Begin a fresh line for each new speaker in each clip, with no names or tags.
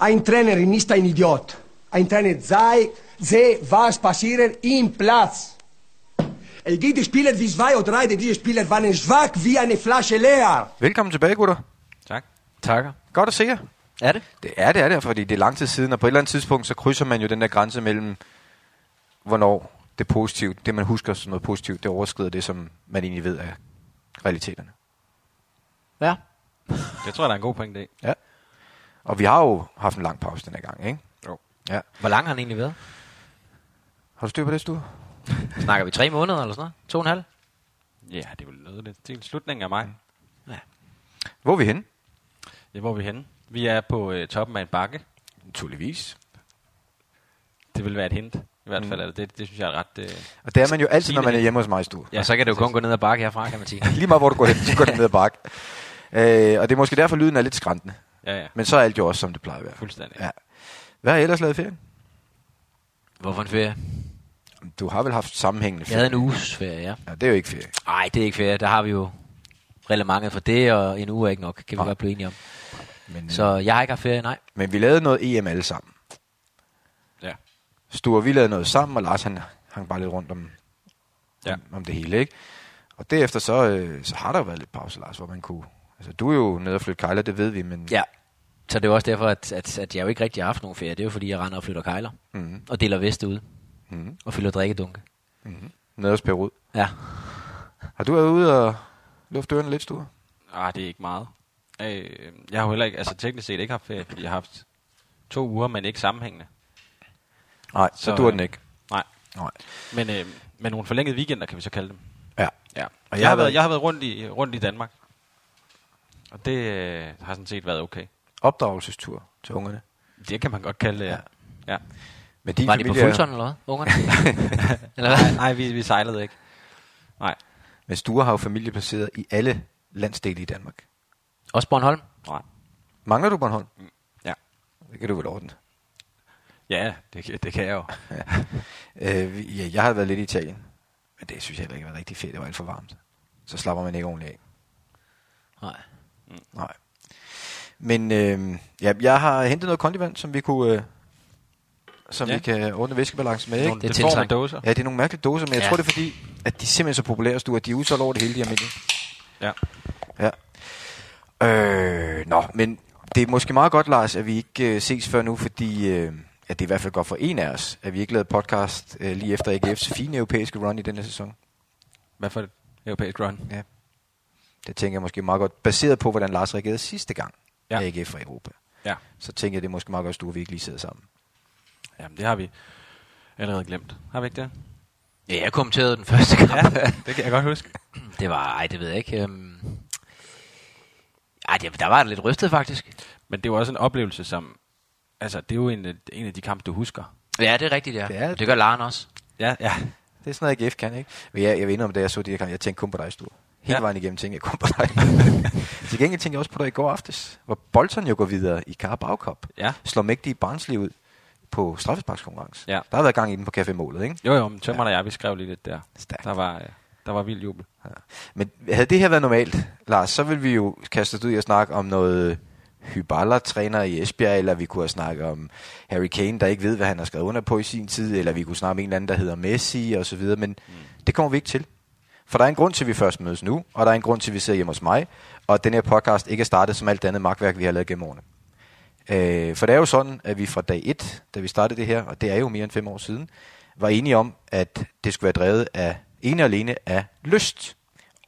Ein Trainer ist ein Idiot. Ein Trainer sei, sehe, was passiert im Platz. El die Spieler wie zwei oder drei, diese Spieler waren schwach wie eine Flasche leer.
Velkommen tilbage, gutter.
Tak.
Takker.
Godt at se jer.
Er det?
Det er det, er det, fordi det er lang tid siden, og på et eller andet tidspunkt, så krydser man jo den der grænse mellem, hvornår det er positivt, det man husker som noget positivt, det overskrider det, som man egentlig ved er realiteterne.
Ja.
Det tror jeg, der er en god pointe i.
Ja. Og vi har jo haft en lang pause den her gang, ikke?
Jo.
Ja.
Hvor lang har han egentlig været?
Har du styr på det, Stue?
Snakker vi tre måneder eller sådan noget? To og en halv?
Ja, det er vel noget. Det er slutningen af maj.
Hvor er vi henne?
Ja, hvor er vi henne? Vi er på øh, toppen af en bakke.
Naturligvis.
Det vil være et hint. I hvert fald, mm. det, det synes jeg er ret... Øh,
Og det er man jo altid, når man er hjemme hos mig, Stue.
Ja, og så kan det jo kun gå ned ad bakke herfra, kan man sige.
Lige meget hvor du går hen, så går det ned ad bakke. Øh, og det er måske derfor, lyden er lidt skræntende.
Ja, ja.
Men så er alt jo også, som det plejer at være.
Fuldstændig.
Ja. Hvad har I ellers lavet i ferien?
Hvorfor en ferie?
Du har vel haft sammenhængende
Jeg
ferie?
havde en uges ferie, ja.
Ja, det er jo ikke ferie.
Nej, det er ikke ferie. Der har vi jo reglementet for det, og en uge er ikke nok, kan vi
Nej.
godt blive enige om.
Men,
Så jeg har ikke haft ferie, nej.
men vi lavede noget EM alle sammen.
Ja.
Stu og vi lavede noget sammen, og Lars han hang bare lidt rundt om,
Ja.
om, om det hele, ikke? Og derefter så, øh, så har der jo været lidt pause, Lars, hvor man kunne... Altså, du er jo nede og flytte kejler, det ved vi, men...
Ja. Så det er også derfor, at, at, at jeg jo ikke rigtig har haft nogen ferie. Det er jo fordi, jeg render og flytter kejler.
Mm-hmm.
Og deler veste ud.
Mm-hmm.
Og fylder drikkedunke.
Nede hos Per Rud.
Ja.
Har du været ude og lufte ørerne lidt, Sture?
Ah, det er ikke meget. Øh, jeg har jo heller ikke, altså teknisk set ikke haft ferie, fordi jeg har haft to uger, men ikke sammenhængende.
Nej, så,
Så,
dur
øh,
den ikke.
Nej.
Nej.
Men, øh, men nogle forlængede weekender, kan vi så kalde dem.
Ja.
Ja.
Og jeg
jeg,
har været,
jeg har været rundt i, rundt i Danmark. Og det øh, har sådan set været okay.
Opdragelsestur til ungerne.
Det kan man godt kalde det, ja. ja.
Men din
Var de på
familie er-
fuldtøjen eller hvad, ungerne? eller hvad?
Nej, nej vi, vi sejlede ikke. Nej.
Men Sture har jo familie placeret i alle landsdele i Danmark.
Også Bornholm?
Nej.
Mangler du Bornholm?
Ja.
Det kan du vel ordne.
Ja, det, kan- det kan jeg jo.
Øh, ja, jeg har været lidt i Italien. Men det synes jeg heller ikke var rigtig fedt. Det var alt for varmt. Så slapper man ikke ordentligt af.
Nej.
Nej. Men øh, ja, jeg har hentet noget kondivand, som vi kunne... Øh, som ja. Vi kan ordne væskebalance med, ikke?
Nogle
Det er tiltrængt.
dåser.
Ja, det er nogle mærkelige dåser, men jeg
Ja.
tror, det er fordi, at de er simpelthen så populære, Stu, at de er udsolgt over det hele, de almindelige.
Ja.
Ja. Øh, nå, men det er måske meget godt, Lars, at vi ikke øh, ses før nu, fordi øh, at det er i hvert fald godt for en af os, at vi ikke lavede podcast øh, lige efter AGF's fine europæiske run i denne sæson.
Hvad for et europæisk run?
Ja. Det tænker jeg måske meget godt, baseret på, hvordan Lars reagerede sidste gang, ja. AGF i Europa.
Ja.
Så tænker jeg, det er måske meget godt, at du og vi ikke lige sidder sammen.
Jamen, det har vi allerede glemt. Har vi ikke det?
Ja, jeg kommenterede den første kamp.
Ja, det kan jeg godt huske.
Det var, ej, det ved jeg ikke. Øhm... Ej, det, der var det lidt rystet faktisk.
Men det var også en oplevelse, som... Altså, det er jo en, af- en af de kampe, du husker.
Ja, det er rigtigt, ja.
Det
Det,
er-
er, det gør Laren også.
Ja, ja.
Det er sådan noget, AGF kan, ikke? Men jeg, jeg ved om, da jeg så de her kampe, jeg tænkte kun på dig, Sture. Hele ja.
Ja.
vejen igennem tænkte jeg kun på dig. Til gengæld tænkte jeg også på dig i går aftes, hvor Bolton jo går videre i Carabao Cup.
Ja.
Slår mægtige Barnsley ud på straffesparkskonkurrence.
Ja.
Der har været gang i den på Café Målet, ikke?
Jo, jo, men Tømmeren og jeg, vi skrev lige lidt der.
Stærkt.
Der var, øh, der var vild jubel.
Men havde det her været normalt, Lars, så ville vi jo kaste os ud i at snakke om noget Hyballa-træner i Esbjerg, eller vi kunne have snakket om Harry Kane, der ikke ved, hvad han har skrevet under på i sin tid, eller vi kunne snakke om en eller anden, der hedder Messi og så videre, men mm. det kommer vi ikke til. For der er en grund til, at vi først mødes nu, og der er en grund til, at vi sidder hjemme hos mig, og at den her podcast ikke er startet som alt andet magtværk, vi har lavet gennem årene. Øh, for det er jo sådan, at vi fra dag 1, da vi startede det her, og det er jo mere end fem år siden, var enige om, at det skulle være drevet af ene og alene af lyst.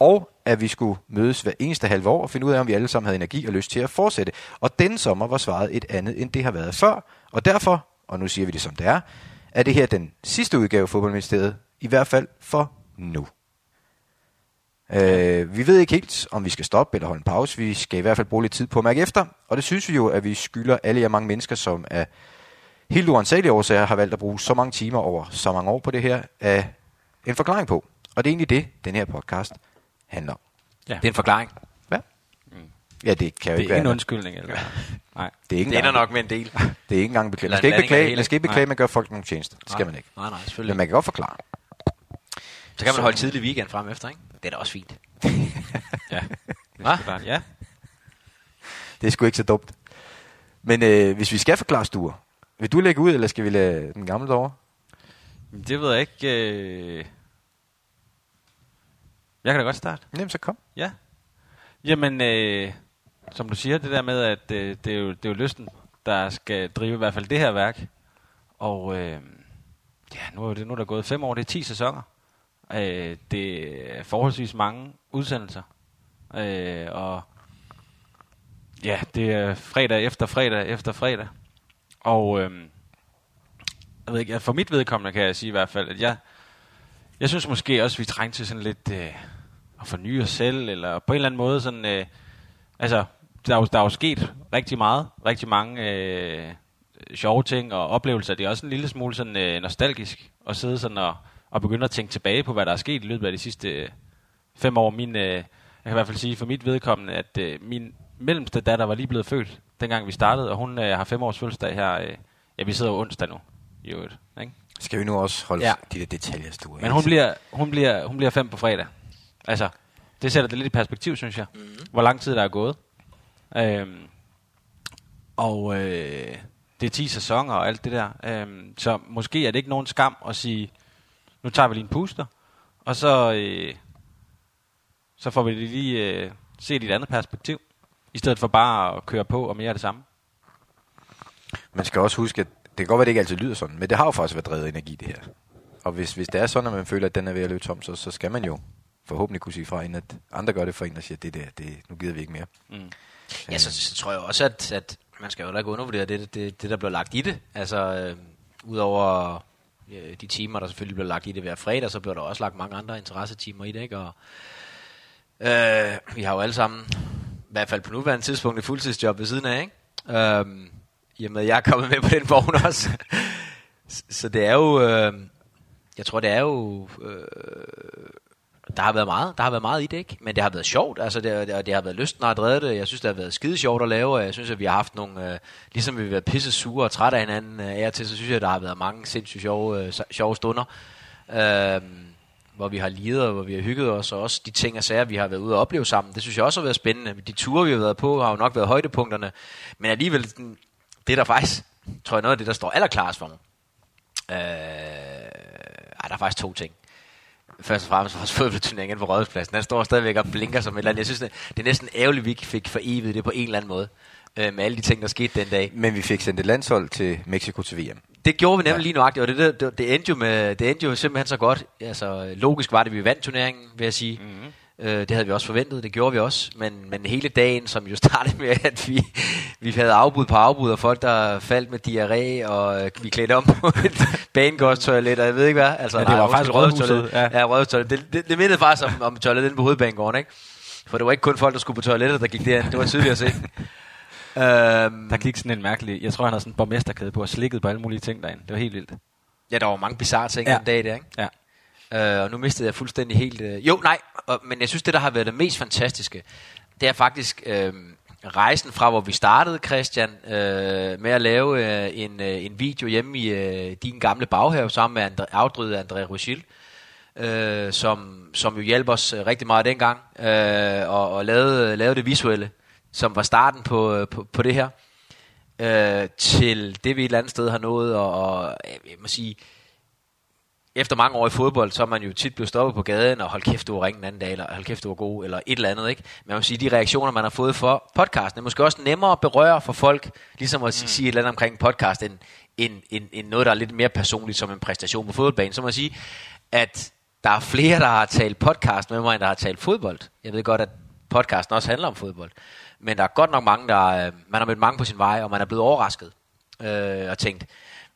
Og at vi skulle mødes hver eneste halve år og finde ud af, om vi alle sammen havde energi og lyst til at fortsætte. Og den sommer var svaret et andet, end det har været før. Og derfor, og nu siger vi det som det er, er det her den sidste udgave af Fodboldministeriet, i hvert fald for nu. Øh, vi ved ikke helt, om vi skal stoppe eller holde en pause. Vi skal i hvert fald bruge lidt tid på at mærke efter. Og det synes vi jo, at vi skylder alle jer mange mennesker, som af helt uansagelige årsager har valgt at bruge så mange timer over så mange år på det her, af en forklaring på. Og det er egentlig det, den her podcast handler om.
Ja.
Det er en forklaring.
Hvad? Ja, det kan jo
Det
ikke
er
være
en
andet.
undskyldning, eller Nej.
Det er ikke
Det ender nok med en del.
det er ikke engang beklage.
Eller
Man skal
en
ikke beklage, man skal ikke beklage,
Nej.
man gør folk nogle tjenester. Det skal man ikke.
Nej, nej,
Men
selvfølgelig.
man kan godt forklare.
Så kan man holde tidlig weekend frem efter, ikke? Det er da også fint.
Ja.
Hva?
Er. Ja.
Det er sgu ikke så dumt. Men øh, hvis vi skal forklare stuer, vil du lægge ud, eller skal vi lade den gamle derovre?
Det ved jeg ikke. Øh... Jeg kan da godt starte.
Jamen, så kom.
Ja. Jamen, øh, som du siger, det der med, at øh, det, er jo, det er jo lysten, der skal drive i hvert fald det her værk. Og øh, ja, nu er, det, nu er der gået fem år, det er 10 sæsoner. Øh, det er forholdsvis mange udsendelser. Øh, og ja, det er fredag efter fredag efter fredag. Og øh, jeg ved ikke, for mit vedkommende kan jeg sige i hvert fald, at jeg, jeg synes måske også, at vi trænger til sådan lidt øh, at forny os selv, eller på en eller anden måde sådan, øh, altså, der er, jo, der er jo sket rigtig meget, rigtig mange øh, sjove ting og oplevelser. Det er også en lille smule sådan øh, nostalgisk at sidde sådan og, og begynde at tænke tilbage på, hvad der er sket i løbet af de sidste øh, fem år. Min, øh, jeg kan i hvert fald sige for mit vedkommende, at øh, min mellemste datter var lige blevet født, dengang vi startede, og hun øh, har fem års fødselsdag her. Øh, ja, vi sidder jo onsdag nu, i øvrigt. Ikke?
Skal vi nu også holde
Ja.
de der detaljer stuer?
Men hun bliver, hun, bliver, hun bliver fem på fredag. Altså, det sætter det lidt i perspektiv, synes jeg. Mm. Hvor lang tid der er gået. Øhm, og øh, det er 10 sæsoner og alt det der. Øhm, så måske er det ikke nogen skam at sige, nu tager vi lige en puster, og så, øh, så får vi lige øh, set i et andet perspektiv. I stedet for bare at køre på og mere af det samme.
Man skal også huske, at det kan godt være, at det ikke altid lyder sådan, men det har jo faktisk været drevet energi, det her. Og hvis, hvis det er sådan, at man føler, at den er ved at løbe tom, så, så skal man jo forhåbentlig kunne sige fra, inden at andre gør det for en, og siger, det der, det, nu gider vi ikke mere.
Mm.
Ja, så, så tror jeg også, at, at man skal jo heller ikke undervurdere det, det, det, der bliver lagt i det. Altså, øh, udover øh, de timer, der selvfølgelig bliver lagt i det hver fredag, så bliver der også lagt mange andre interessetimer i det, ikke? Og, øh, vi har jo alle sammen, i hvert fald på nuværende tidspunkt, et fuldtidsjob ved siden af, ikke? Øh, I og med, at jeg er kommet med på den vogn også. Så- så det er jo, øh, jeg tror, det er jo... Øh, der har været meget, der har været meget i det, ikke? Men det har været sjovt, altså det, det, det har været lysten at redde det. Jeg synes, det har været skide sjovt at lave, og jeg synes, at vi har haft nogle, øh, ligesom vi har været pisse sure og trætte af hinanden øh, af og til, så synes jeg, at der har været mange sindssygt sjove, øh, sjove stunder, øh, hvor vi har lidet, og hvor vi har hygget os, og også de ting og sager, vi har været ude og opleve sammen. Det synes jeg også har været spændende. De ture, vi har været på, har jo nok været højdepunkterne, men alligevel, det det der faktisk, tror jeg, noget af det, der står allerklarest for mig. Øh, ej, der er faktisk to ting først og fremmest vores fodboldturnering på Rådhuspladsen. Den står stadigvæk og blinker som et eller andet. Jeg synes, det, det er næsten ærgerligt, at vi ikke fik forevet det på en eller anden måde. Øh, med alle de ting, der skete den dag.
Men vi fik sendt et landshold til Mexico til VM.
Det gjorde vi nemlig ja. lige nuagtigt, og det, det, det, det, endte jo med, det endte jo simpelthen så godt. Altså, logisk var det, at vi vandt turneringen, vil jeg sige. Mm-hmm. Øh, det havde vi også forventet, det gjorde vi også. Men, men hele dagen, som jo startede med, at vi, vi havde afbud på afbud, og folk, der faldt med diarré, og øh, vi klædte om på et banegårdstoilet, og jeg ved ikke hvad. Altså,
Ja, det var faktisk
Rådhustoilet.
Rådhuset,
Ja, ja Rådhustoilet. Det, det, det mindede faktisk om, om toilettet inde på hovedbanegården, ikke? For det var ikke kun folk, der skulle på toilettet, der gik derind. Det var tydeligt at se. øhm,
Der gik sådan en mærkelig... Jeg tror, han havde sådan en borgmesterkæde på og slikket på alle mulige ting derinde. Det var helt vildt.
ja, der var mange bizarre ting
ja.
den dag der, ikke?
Ja.
Øh, og nu mistede jeg fuldstændig helt... Øh, jo, nej, og, men jeg synes, det, der har været det mest fantastiske, det er faktisk øh, rejsen fra, hvor vi startede, Christian, øh, med at lave øh, en, øh, en video hjemme i øh, din gamle baghave, sammen med Andre, afdrydet André Rochil, øh, som, som jo hjalp os øh, rigtig meget dengang, øh, og, og lavede, lavede det visuelle, som var starten på, øh, på, på det her, øh, til det, vi et eller andet sted har nået, og, og øh, jeg må sige, efter mange år i fodbold, så er man jo tit blevet stoppet på gaden, og hold kæft, du var ringen den anden dag, eller hold kæft, du var god, eller et eller andet, ikke? Man må sige, de reaktioner, man har fået for podcasten, er måske også nemmere at berøre for folk, ligesom at mm. sige et eller andet omkring en podcast, end, end, end, end noget, der er lidt mere personligt som en præstation på fodboldbanen. Så må jeg sige, at der er flere, der har talt podcast med mig, end der har talt fodbold. Jeg ved godt, at podcasten også handler om fodbold. Men der er godt nok mange, der... øh, Man har mødt mange på sin vej, og man er blevet overrasket. Øh, og tænkt,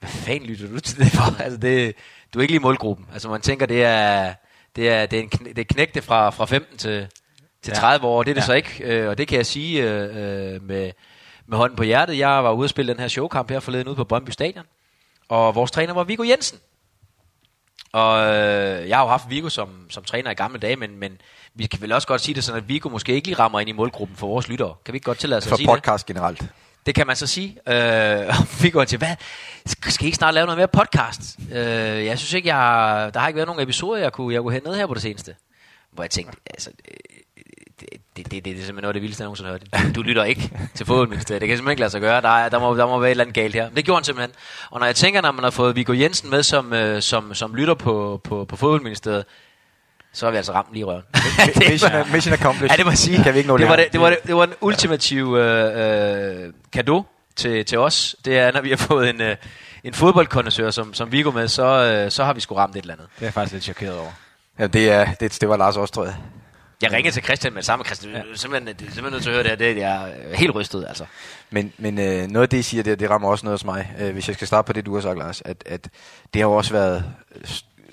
hvad fanden lytter du til det for? Altså, det, du er ikke lige i målgruppen. Altså, man tænker, det er, det er, det er, en, det er knægte fra, fra 15 til, til
Ja.
30 år. Det er det
Ja.
så ikke. Øh, og det kan jeg sige øh, øh, med, med hånden på hjertet. Jeg var ude at spille den her showkamp her forleden ude på Brøndby Stadion. Og vores træner var Viggo Jensen. Og øh, jeg har jo haft Viggo som, som træner i gamle dage, men, men vi kan vel også godt sige det sådan, at Viggo måske ikke lige rammer ind i målgruppen for vores lyttere. Kan vi ikke godt tillade os
For
at sige det?
podcast generelt.
Det kan man så sige. Øh, vi går til, hvad? Skal I ikke snart lave noget mere podcast? Øh, jeg synes ikke, jeg, der har ikke været nogen episoder, jeg kunne, jeg kunne hente ned her på det seneste. Hvor jeg tænkte, altså, øh, det, det, det, det, det er simpelthen noget af det vildeste, jeg nogensinde har hørt. Du, du lytter ikke til fodboldministeriet. Det kan simpelthen ikke lade sig gøre. Der, er, der, må, der må være et eller andet galt her. Men det gjorde han simpelthen. Og når jeg tænker, når man har fået Viggo Jensen med som, øh, som, som lytter på, på, på fodboldministeriet, så har vi altså ramt lige i røven.
mission, mission accomplished.
Ja, det må jeg sige.
Kan vi ikke nå
det, var det, det, var det, det var en ultimativ øh, øh, kado til, til os. Det er, når vi har fået en, øh, en fodboldkondensør som, som Viggo med, så, øh, så har vi sgu ramt et eller andet.
Det er jeg faktisk lidt chokeret over.
Ja, det, er, det, det var Lars også, tror jeg.
Jeg ringede til Christian med det samme. Christian, ja. simpelthen, det er simpelthen nødt til at høre det her. Det er jeg er helt rystet, altså.
Men, men øh, noget af det, I siger, det, det rammer også noget hos mig. Øh, hvis jeg skal starte på det, du har sagt, Lars. At, at det har jo også været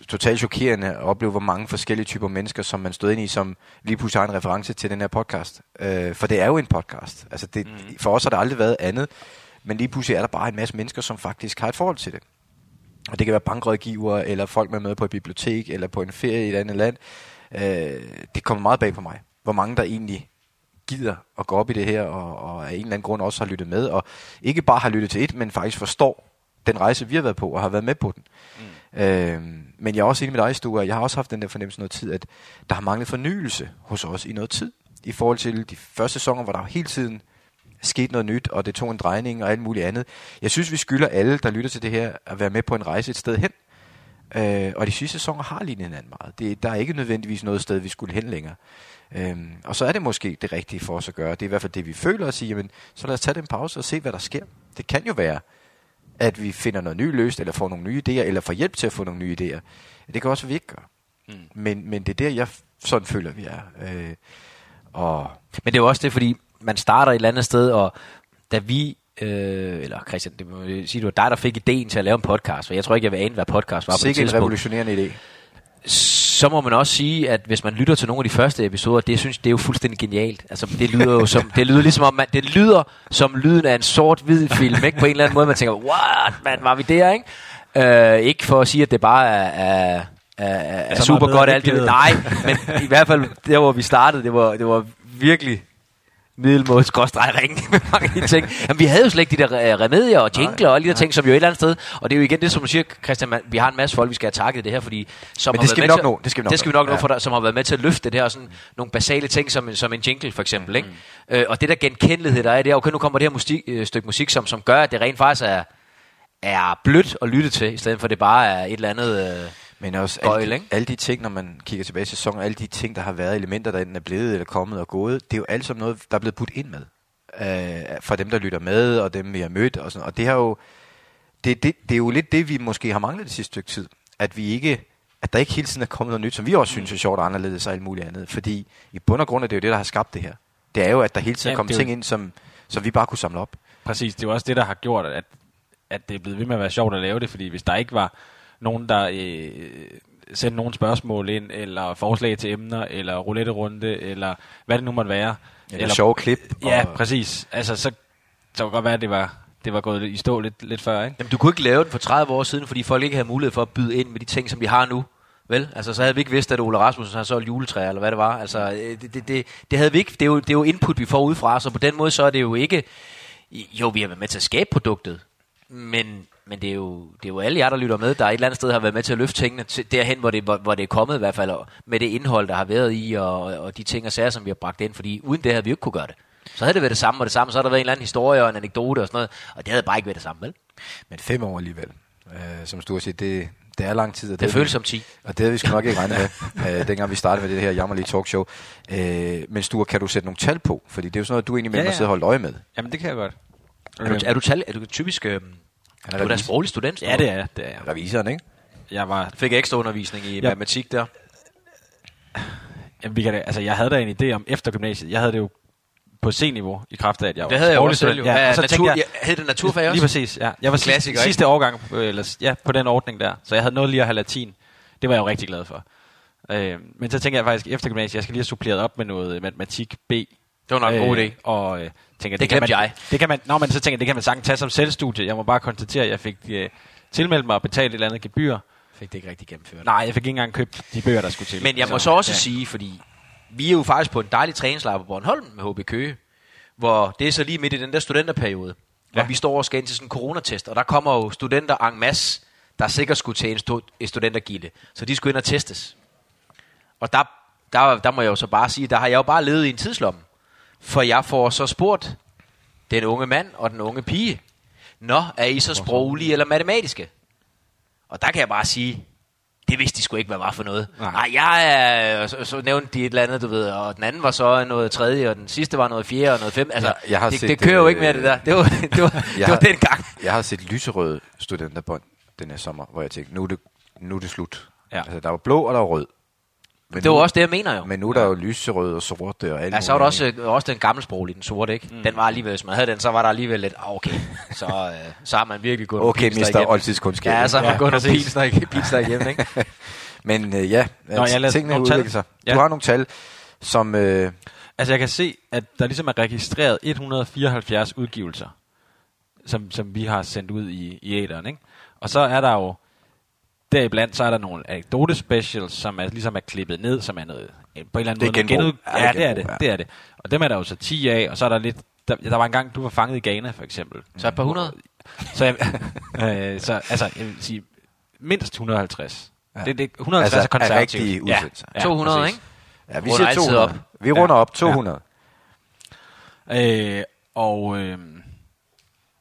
totalt chokerende at opleve, hvor mange forskellige typer mennesker, som man stod ind i, som lige pludselig har en reference til den her podcast. Øh, for det er jo en podcast. Altså det, mm. For os har det aldrig været andet. Men lige pludselig er der bare en masse mennesker, som faktisk har et forhold til det. Og det kan være bankrådgiver, eller folk med med på et bibliotek, eller på en ferie i et andet land. Øh, det kommer meget bag på mig. Hvor mange der egentlig gider at gå op i det her, og, og af en eller anden grund også har lyttet med, og ikke bare har lyttet til et, men faktisk forstår den rejse, vi har været på, og har været med på den. Mm. Øh, men jeg er også enig med dig, Stue, og jeg har også haft den der fornemmelse noget tid, at der har manglet fornyelse hos os i noget tid. I forhold til de første sæsoner, hvor der hele tiden skete noget nyt, og det tog en drejning og alt muligt andet. Jeg synes, vi skylder alle, der lytter til det her, at være med på en rejse et sted hen. Øh, og de sidste sæsoner har lignet hinanden meget. Det, der er ikke nødvendigvis noget sted, vi skulle hen længere. Øhm, og så er det måske det rigtige for os at gøre. Det er i hvert fald det, vi føler og sige, jamen, så lad os tage den pause og se, hvad der sker. Det kan jo være, at vi finder noget nyt løst, eller får nogle nye idéer, eller får hjælp til at få nogle nye idéer. Det kan også, at vi ikke gør. Mm. Men, men det er der, jeg sådan føler, vi er. Øh, og
Men det er jo også det, fordi man starter et eller andet sted, og da vi, øh, eller Christian, det må jeg sige, det var dig, der fik ideen til at lave en podcast, for jeg tror ikke, jeg vil ane, hvad podcast var på det
sikkert en
tidspunkt.
revolutionerende idé.
Så må man også sige, at hvis man lytter til nogle af de første episoder, det synes det er jo fuldstændig genialt. Altså, det lyder jo som, det lyder ligesom om, man, det lyder som lyden af en sort-hvid film, ikke? På en eller anden måde, man tænker, what, man, var vi der, ikke? Øh, ikke for at sige, at det bare er, er, er, er, er
så
super godt alt det. Nej, men i hvert fald der, hvor vi startede, det var, det var virkelig middelmåde skråstreg ringe med mange de ting. Jamen, vi havde jo slet ikke de der øh, remedier og jingler og alle de der ting, som jo et eller andet sted, og det er jo igen det, som du siger, Christian, man, vi har en masse folk, vi skal have takket det her, fordi som
Men
har
det skal
været
vi
med
nok
til,
nå, det skal vi nok
det skal vi
nå.
nok nå
Ja.
for dig, som har været med til at løfte det her, og sådan nogle basale ting, som, som en jingle for eksempel, ikke? Øh, og det der genkendelighed, der er, det er, okay, nu kommer det her musik, øh, stykke musik, som, som gør, at det rent faktisk er, er blødt at lytte til, i stedet for at det bare er et eller andet... Øh,
Men også
Gøjl,
alle, de,
ikke?
alle de ting, når man kigger tilbage i sæsonen, alle de ting, der har været elementer, der enten er blevet eller kommet og gået, det er jo alt sammen noget, der er blevet budt ind med. Øh, fra dem, der lytter med, og dem, vi har mødt. Og, sådan. og det, har jo, det, det, det er jo lidt det, vi måske har manglet det sidste stykke tid. At vi ikke at der ikke hele tiden er kommet noget nyt, som vi også synes er sjovt og anderledes og alt muligt andet. Fordi i bund og grund er det jo det, der har skabt det her. Det er jo, at der hele tiden
Ja,
er kommet
det er jo-
ting ind, som, som vi bare kunne samle op.
Præcis, det er jo også det, der har gjort, at, at det er blevet ved med at være sjovt at lave det, fordi hvis der ikke var nogen, der øh, sendte nogle spørgsmål ind, eller forslag til emner, eller roulette-runde, eller hvad det nu måtte være.
Eller sjove klip.
Ja,
og,
præcis. Altså, så, så kan det godt være, at det var, det var gået i stå lidt, lidt før, ikke?
Jamen, du kunne ikke lave den for 30 år siden, fordi folk ikke havde mulighed for at byde ind med de ting, som vi har nu. Vel? Altså, så havde vi ikke vidst, at Ole Rasmussen har solgt juletræer, eller hvad det var. Altså, øh, det, det, det, det havde vi ikke. Det er, jo, det er jo input, vi får udefra, så på den måde, så er det jo ikke... Jo, vi har været med til at skabe produktet, men, men det, er jo, det er jo alle jer, der lytter med, der et eller andet sted har været med til at løfte tingene til, derhen, hvor det, hvor, hvor det er kommet i hvert fald, og med det indhold, der har været i, og, og de ting og sager, som vi har bragt ind, fordi uden det havde vi jo ikke kunne gøre det. Så havde det været det samme og det samme, så havde der været en eller anden historie og en anekdote og sådan noget, og det havde bare ikke været det samme, vel?
Men fem år alligevel, øh, som stort set, det, det er lang tid. Og
Det
er
føles
vi-
som 10.
Og det havde vi sgu nok ikke regnet med, øh, dengang vi startede med det her jammerlige talkshow. Øh, men Sture, kan du sætte nogle tal på? Fordi det er jo sådan noget, du egentlig med
Ja,
ja,
ja.
ja. sidde og holde øje med.
Jamen, det kan jeg godt.
Er du, er du, tal, er du typisk... Øh,
Han
du er da sproglig student?
Ja, det er, det er jeg.
Revisoren, ikke?
Jeg var
Fik ekstra undervisning i
Ja.
matematik der.
Jamen, vi kan altså, jeg havde da en idé om efter gymnasiet. Jeg havde det jo på C-niveau i kraft af, at jeg
Det
var
havde jeg også selv jo.
Ja,
Ja,
og så
natur,
tænkte
jeg,
jeg,
hed det naturfag også?
Lige præcis, ja. Jeg var
Klassiker,
sidste,
ikke?
sidste årgang på, eller, ja, på den ordning der, så jeg havde noget lige at have latin. Det var jeg jo rigtig glad for. Øh, men så tænker jeg faktisk efter gymnasiet, jeg skal lige have suppleret op med noget matematik B.
Det var nok en god idé.
Og øh, tænker,
Det
kan
glemte
man,
jeg.
Det kan man, nå, men så tænker jeg, det kan man sagtens tage som selvstudie. Jeg må bare konstatere, at jeg fik øh, tilmeldt mig og betalt et eller andet gebyr.
Fik det ikke rigtig gennemført.
Nej, jeg fik ikke engang købt de bøger, der skulle til.
Men jeg må så også ja. sige, fordi vi er jo faktisk på en dejlig træningslejr på Bornholm med HB Køge, hvor det er så lige midt i den der studenterperiode, ja. Hvor vi står og skal ind til sådan en coronatest, og der kommer jo studenter en masse, der sikkert skulle til en, stu- en studentergilde, så de skulle ind og testes. Og der der, der må jeg jo så bare sige, der har jeg jo bare levet i en tidslomme. For jeg får så spurgt den unge mand og den unge pige, Nå, er I så sproglige eller matematiske? Og der kan jeg bare sige, det vidste de sgu ikke, hvad var for noget. Nej,
Nej.
jeg er, så, så nævnte de et eller andet, du ved, og den anden var så noget tredje, og den sidste var noget fjerde og noget fem. Altså,
Jeg- jeg har
det,
set,
det kører jo ikke
øh,
mere, det der. Det var, det var, det var
har-
den gang.
Jeg har set lyserøde studenterbånd den her sommer, hvor jeg tænkte, nu er det, nu er det slut.
Ja.
Altså, der var blå, og der var rød. Men
Det var
nu,
også det, jeg mener jo.
Men nu er der jo lyserød og sorte og alt
Ja, så var der også, øh, også den gamle sproglige, den sorte, ikke? Mm. Den var alligevel, hvis man havde den, så var der alligevel lidt, ah, okay, så, øh, så har man virkelig gået
Okay, mister oldtidskundskab.
Ja, så har man
Ja,
gået
præcis.
pilsner, ikke? pilsner igennem, ikke?
Men øh, ja,
Nå, jeg læste
tingene udvikler sig.
Ja.
Du har nogle tal, som... Øh,
Altså, jeg kan se, at der ligesom er registreret 174 udgivelser, som, som vi har sendt ud i, i æderen, ikke? Og så er der jo, deriblandt, så er der nogle anekdote specials, som er, ligesom er klippet ned, som er noget, øh, på en eller anden
Det er
måde...
genbrug.
genud-
Ja,
Ja,
det er
det
ja.
det er det. Og dem er der jo så 10 af, og så er der lidt... Der, der var en gang, du var fanget i Ghana, for eksempel.
Så et par hundrede?
Så, jeg, øh, så altså, jeg vil sige, mindst 150.
Ja.
Ja. Det, det, 150
Altså,
er konservativt.
er rigtige udsendelser.
Ja,
200,
præcis.
ikke?
ja, vi
Runder
siger
altid
200.
op.
Vi runder
Ja.
op 200.
Øh, og øh,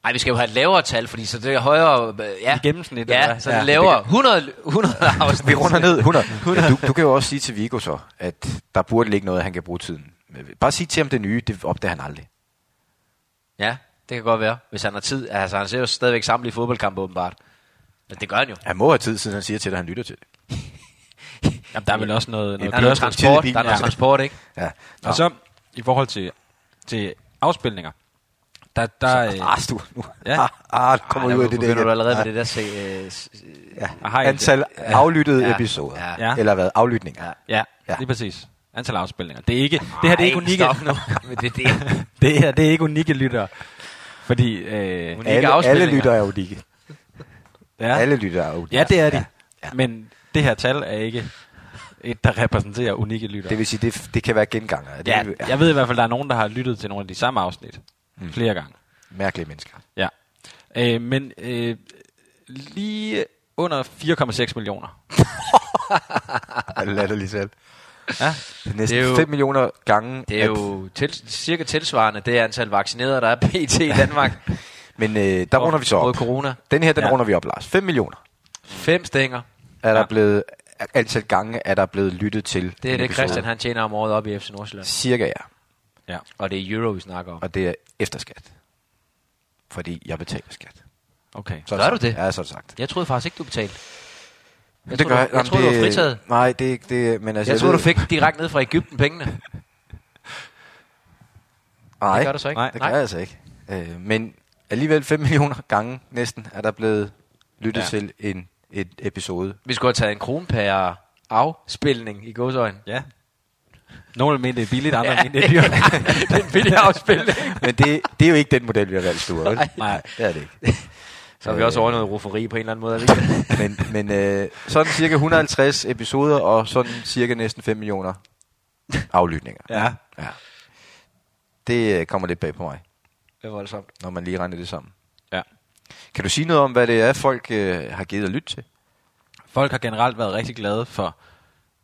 Nej, vi skal jo have et lavere tal, fordi så det er højere... øh, Ja,
i gennemsnit.
ja
eller
så det er lavere. 100, 100 afsnit.
Vi runder ned 100. Men du, du kan jo også sige til Vigo så, at der burde ligge noget, han kan bruge tiden. med. Bare sig til ham det nye, det opdager han aldrig.
Ja, det kan godt være, hvis han har tid. Altså, han ser jo stadigvæk samlet i fodboldkampe, åbenbart. Men det gør han jo.
Han må have tid, siden han siger til dig, at han lytter til det.
Jamen, der er vel også noget, noget
Der er noget transport, der er noget
ja.
transport, ikke?
Ja.
Og så, i forhold til, til afspilninger, der, der øh,
Ah, du, nu.
Ja.
Ah, ah, du kommer
Ej,
ud af det der.
du allerede
Ja.
med det der se, øh, s-
Ja. Antal aflyttede
Ja.
episoder.
Ja.
Ja.
Eller hvad? Aflytninger.
Ja.
ja,
Ja.
ja, lige præcis. Antal afspilninger. Det er ikke, det her det er ikke
Ej,
unikke,
stop nu det der.
det her det er ikke unikke lyttere. Fordi, øh,
Unikke
Alle, alle
afspilninger.
lytter er unikke.
ja,
Alle lytter er unikke.
ja, det er de.
Ja.
Ja. Men det her tal er ikke et, der repræsenterer unikke lyttere.
Det vil sige, det, det kan være genganger. Det
ja,
er
jeg ved i hvert fald, der er nogen, der har lyttet til nogle af de samme afsnit mm. flere gange.
mærkelige mennesker.
Ja. Øh, men øh, lige under 4,6 millioner.
Latterligt selv.
Ja.
Det er næsten
Det er jo-
5 millioner gange.
Det er jo til, cirka tilsvarende det antal vaccinerede, der er pt. i Danmark.
Men øh, der runder vi så
Mod
op.
corona.
Den her, den
Ja.
runder vi op, Lars. 5 millioner
Fem stænger.
er der
Ja.
blevet, antal gange er der blevet lyttet til.
Det er det,
episode.
Christian han tjener om året op i FC Nordsjælland.
Cirka ja.
Ja.
Og det er euro, vi snakker om.
Og det er efter skat. Fordi jeg betaler skat.
Okay.
Så er
Gør
det
du det?
Ja, så er det sagt.
Jeg troede faktisk ikke, du betalte. Jeg
det
troede, du, jeg
jamen,
troede, du var fritaget.
Nej, det er det. Men altså,
Jeg troede,
ved-
du fik direkte ned fra Ægypten pengene.
Nej,
Det gør du så ikke.
Nej.
det gør jeg altså ikke. Øh, men alligevel 5 millioner gange næsten er der blevet lyttet ja. Til en et episode.
Vi skulle have taget en krone per afspilning i godsøjen.
Ja. Nogle mente det er billigt, andre mente det er dyrt.
det er en billig afspilning.
Men det, det er jo ikke den model, vi har valgt, Sture. vel?
Nej.
det er det ikke.
Så har vi også over noget rufferi på en eller anden måde. er?
Men, men øh, sådan cirka 150 episoder, og sådan cirka næsten 5 millioner aflytninger.
Ja.
ja. Det øh, kommer lidt bag på mig,
Det var voldsomt.
når man lige regner det sammen.
Ja.
Kan du sige noget om, hvad det er, folk øh, har givet at lytte til?
Folk har generelt været rigtig glade for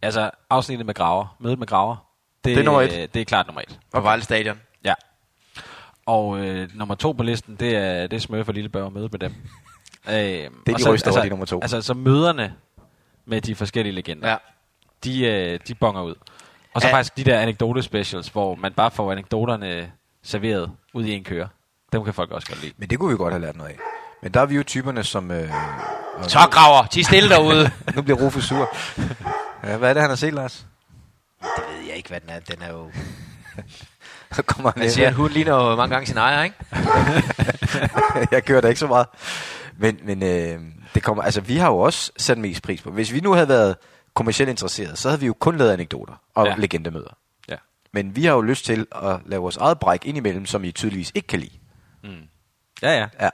altså afsnittet med graver, mødet med graver.
Det er nummer et.
øh, Det er klart nummer et.
På Vejle Stadion.
Ja. Og øh, nummer to på listen, det er, det er Smøf og Lillebørn og møde med dem. Øh, det er
de ryster over, de nummer to.
Altså, så møderne med de forskellige legender,
Ja.
de, øh, de bonger ud. Og så
Ja.
faktisk de der anekdote specials, hvor man bare får anekdoterne serveret ud i en køre. Dem kan folk også godt lide.
Men det kunne vi godt have lært noget af. Men der er vi jo typerne, som... Øh,
Så graver, ti stille derude.
nu bliver Rufus sur. Ja, hvad er det, han har set, Lars?
det ved jeg ikke, hvad den er. Den er jo...
Så kommer han
siger, at hun ligner jo mange gange sin ejer, ikke?
jeg kører da ikke så meget. Men, men øh, det kommer, altså, vi har jo også sat mest pris på. Hvis vi nu havde været kommercielt interesseret, så havde vi jo kun lavet anekdoter og ja. Legendemøder.
Ja.
Men vi har jo lyst til at lave vores eget bræk indimellem, som I tydeligvis ikke kan lide.
Ja, ja.
Ja,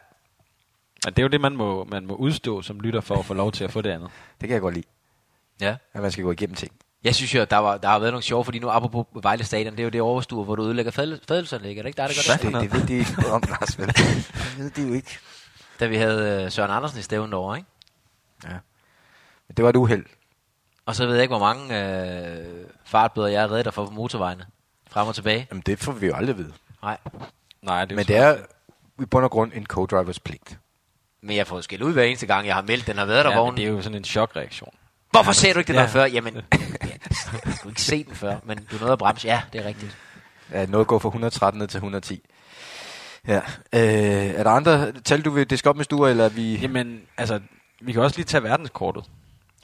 Men det er jo det, man må, man må udstå som lytter for at få lov til at få det andet.
det kan jeg godt lide,
Ja.
at man skal gå igennem ting.
Jeg synes jo, der, var, der har været nogle sjove, fordi nu apropos Vejle Stadion, det er jo det overstue, hvor du ødelægger fadel- fadelsanlæg, er det ikke der, det gør det?
Det, det ved de ikke noget om, Lars. Vel? Det ved de jo ikke.
Da vi havde øh, Søren Andersen i stævnen over, ikke?
Ja. Men det var et uheld.
Og så ved jeg ikke, hvor mange øh, fartbøder jeg er reddet dig for på motorvejene. Frem og tilbage.
Jamen, det får vi jo aldrig vide.
Nej.
Nej, det er
Men det er i bund og grund en co-drivers pligt.
Men jeg får skæld ud hver eneste gang, jeg har meldt, den har været der
ja,
ja,
men det er jo sådan en chokreaktion.
Hvorfor ser du ikke det
Ja.
der før? Jamen, ja, du har ikke set den før, men du nåede at bremse. Ja, det er rigtigt.
Ja, noget går fra 113 ned til 110. Ja. Øh, er der andre tal, du vil diske op med stuer, eller er vi...
Jamen, altså, vi kan også lige tage verdenskortet.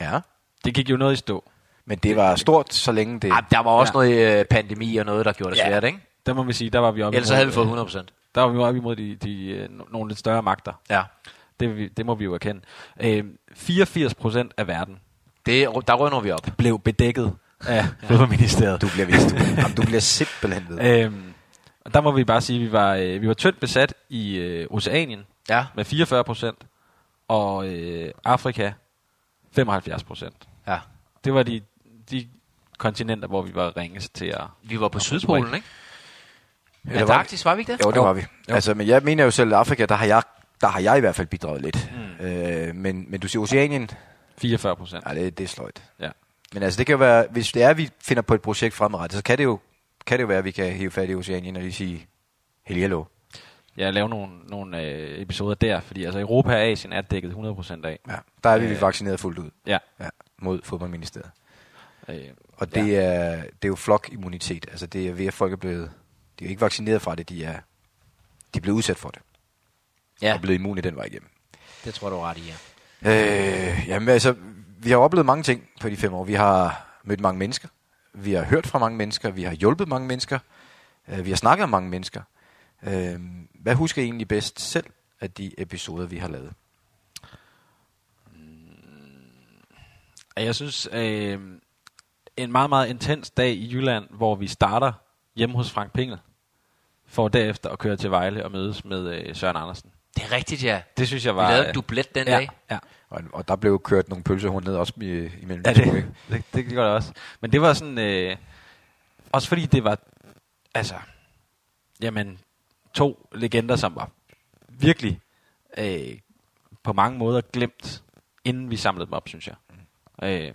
Ja.
Det gik jo noget i stå.
Men det var stort, så længe det...
Ja, der var også
Ja.
noget øh, pandemi og noget, der gjorde det
Ja.
svært, ikke?
Der må vi sige, der var vi oppe
Ellers så
imod,
havde vi fået
øh,
100 procent.
Der var vi oppe imod de, de, øh, no- nogle lidt større magter.
Ja.
Det, det må vi jo erkende. Øh, 84 procent af verden
Det, der rønner vi op.
blev bedækket af Fødevareministeriet.
Du bliver vist. Jamen, du bliver simpelthen ved.
Øhm, og der må vi bare sige, at vi var, øh, vi var tyndt besat i øh, Oceanien
Ja.
med 44 procent, og øh, Afrika 75 procent.
ja.
Det var de, de kontinenter, hvor vi var ringest til at...
Vi var på Sydpolen, ikke?
Eller var-
Antarktis, var vi ikke det?
Jo, det var vi.
Jo.
Altså, men jeg mener jo selv, at Afrika, der har jeg, der har jeg i hvert fald bidraget lidt. Mm. Øh, men, men du siger Oceanien,
44 procent.
nej, det, det er sløjt.
Ja.
Men altså, det kan jo være, hvis det er, at vi finder på et projekt fremadrettet, så kan det jo, kan det jo være, at vi kan hive fat i Oceanien og lige sige, hello.
Jeg laver nogle, nogle øh, episoder der, fordi altså Europa og Asien er dækket 100 procent af.
Ja, der er vi
Øh.
vaccineret fuldt ud
Ja.
ja, mod fodboldministeriet.
Øh,
Og det, ja. er, det er jo flokimmunitet. Altså, det er ved, at folk er blevet... De er jo ikke vaccineret fra det, de er, de er blevet udsat for det. Ja.
Ja,
Og blevet immune den vej igennem.
det tror jeg, du er ret i, ja.
Øh, jamen altså, vi har oplevet mange ting på de fem år. Vi har mødt mange mennesker. Vi har hørt fra mange mennesker. Vi har hjulpet mange mennesker. Øh, vi har snakket om mange mennesker. Øh, hvad husker I egentlig bedst selv af de episoder, vi har lavet?
Mm. Jeg synes, øh, en meget, meget intens dag i Jylland, hvor vi starter hjemme hos Frank Pingel, for derefter at køre til Vejle og mødes med øh, Søren Andersen.
Det er rigtigt, ja.
Det synes jeg
Vi
var...
lavede
øh,
en dublet den
ja,
dag.
Ja,
Og, og der blev kørt nogle pølsehorn ned også i, imellem
ja
de to,
det,
ikke?
det, det gjorde det også. Men det var sådan... Øh, også fordi det var... Altså... Jamen, to legender, som var virkelig øh, på mange måder glemt, inden vi samlede dem op, synes jeg. Øh,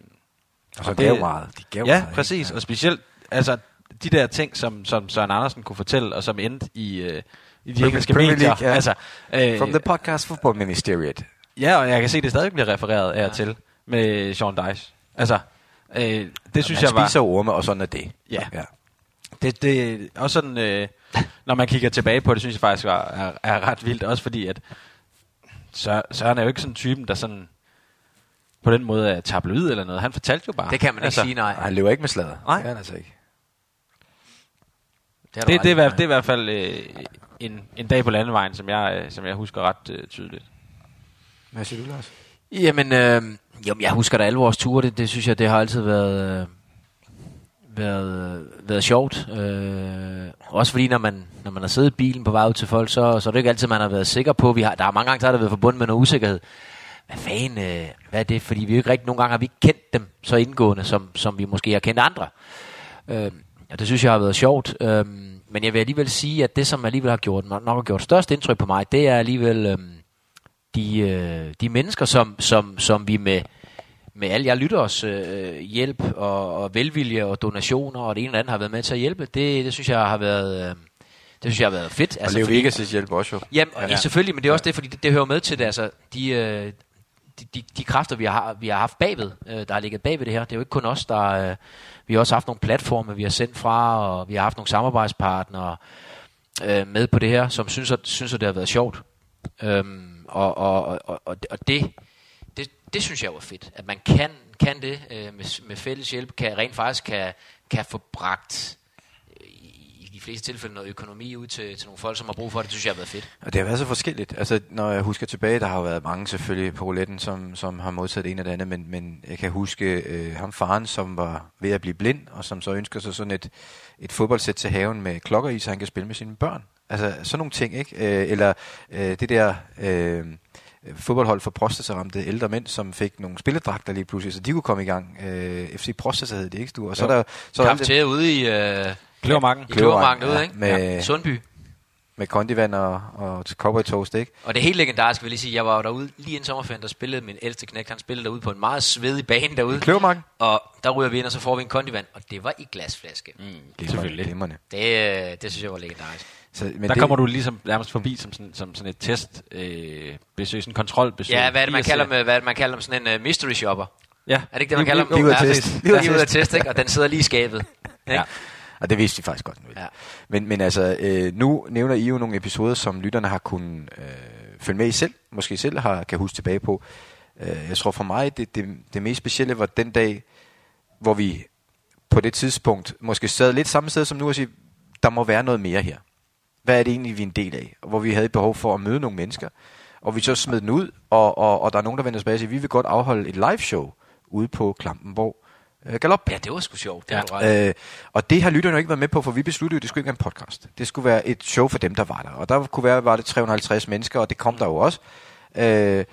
Og så
Og
gav
det-
meget. De gav
ja,
meget, ikke?
præcis. Og specielt, altså, de der ting, som, som Søren Andersen kunne fortælle, og som endte i, øh, i de engelske
Premier
medier.
League, ja.
Altså, øh,
From the podcast Football Ministeriet.
Ja, og jeg kan se, at det stadig bliver refereret af og til med Sean Dice. Altså, øh, det synes
han
jeg var...
spiser orme, og sådan er det.
Ja.
ja.
Det, det også sådan, øh, når man kigger tilbage på det, synes jeg faktisk var, er, er ret vildt. Også fordi, at Søren, er jo ikke sådan typen, der sådan på den måde er tabloid eller noget. Han fortalte jo bare.
Det kan man ikke sige, nej.
Han lever ikke med sladder.
Nej.
Det er han altså ikke.
Det,
det, det,
i.
er, det er i hvert fald øh, en, en dag på landevejen, som jeg, øh, som jeg husker ret øh, tydeligt.
Hvad siger du, Lars?
Jamen, øh, jamen, jeg husker da alle vores ture. Det, det synes jeg, det har altid været, øh, været, været sjovt. Øh, også fordi, når man, når man har siddet i bilen på vej ud til folk, så, så er det ikke altid, man har været sikker på. Vi har, der er mange gange, der har det været forbundet med noget usikkerhed. Hvad fanden, øh, hvad er det? Fordi vi jo ikke rigtig, nogle gange har vi ikke kendt dem så indgående, som, som vi måske har kendt andre. Øh, og det synes jeg har været sjovt. Øh, men jeg vil alligevel sige, at det, som alligevel har gjort, nok har gjort størst indtryk på mig, det er alligevel... Øh, de, øh, de mennesker, som, som, som vi med, med al jer lytteres øh, hjælp og, og velvilje og donationer og det ene eller andet har været med til at hjælpe, det, det synes jeg har været, øh, det synes jeg har været fedt.
Altså, og Leo Vegas' hjælp også jo.
Jamen, ja. selvfølgelig, men det er også det, fordi det, det hører med til det. Altså, de, øh, de, de, de kræfter, vi har, vi har haft bagved, øh, der har ligget bagved det her, det er jo ikke kun os, der... Øh, vi har også haft nogle platforme, vi har sendt fra, og vi har haft nogle samarbejdspartnere øh, med på det her, som synes, at, synes at det har været sjovt. Øhm, og, og, og, og, og det, det, det synes jeg var fedt, at man kan, kan det øh, med, med fælles hjælp, kan rent faktisk kan, kan få bragt øh, fleste tilfælde noget økonomi ud til, til nogle folk, som har brug for det, det synes jeg har været fedt.
Og det har været så forskelligt. Altså, når jeg husker tilbage, der har jo været mange selvfølgelig på rouletten, som, som har modtaget det ene og det andet, men, men jeg kan huske øh, ham faren, som var ved at blive blind, og som så ønsker sig sådan et, et fodboldsæt til haven med klokker i, så han kan spille med sine børn. Altså, sådan nogle ting, ikke? Øh, eller øh, det der... Øh, fodboldhold for prostataramte ældre mænd, som fik nogle spilledragter lige pludselig, så de kunne komme i gang. Øh, FC Prostata hed det, ikke? Du? Og så
Jo.
er der, så
Kamp
der
til ude i, øh,
Kløvermarken.
i Kløvermarken derude,
ja,
ikke?
med-
Ja. Sundby.
med kondivand og, og cowboy toast, ikke?
Og det er helt legendarisk, vil jeg lige sige. Jeg var derude lige inden sommerferien, der spillede min ældste knæk. Han spillede derude på en meget svedig bane derude.
Kløvermarken?
Og der ryger vi ind, og så får vi en kondivand. Og det var i glasflaske. Mm.
Glimrende,
Selvfølgelig.
Glimrende.
Det, øh, det synes jeg var legendarisk.
Så, men
der
det,
kommer du ligesom nærmest forbi som sådan, som sådan et test øh, besøg, sådan en kontrolbesøg.
Ja, hvad er det, man kalder, med, hvad er det, man kalder dem sådan en uh, mystery shopper?
Ja.
Er det ikke det, man kalder dem?
liv ud af test.
præcis.
Liv ud af test,
ikke? Og den sidder lige i skabet. Ikke?
Ja.
Og det vidste vi faktisk godt. Nu.
Ja.
Men, men altså, øh, nu nævner I jo nogle episoder, som lytterne har kunnet øh, følge med i selv, måske selv har, kan huske tilbage på. Øh, jeg tror for mig, det, det, det mest specielle var den dag, hvor vi på det tidspunkt måske sad lidt samme sted som nu og sige, der må være noget mere her. Hvad er det egentlig, vi er en del af? Og Hvor vi havde behov for at møde nogle mennesker, og vi så smed den ud, og, og, og der er nogen, der vender tilbage og siger, vi vil godt afholde et live show ude på Klampenborg øh, Galop.
Ja, det var sgu sjovt. Det ja.
Øh, og det har lytterne jo ikke været med på, for vi besluttede at det skulle ikke være en podcast. Det skulle være et show for dem, der var der. Og der kunne være, var det 350 mennesker, og det kom der jo også. Øh,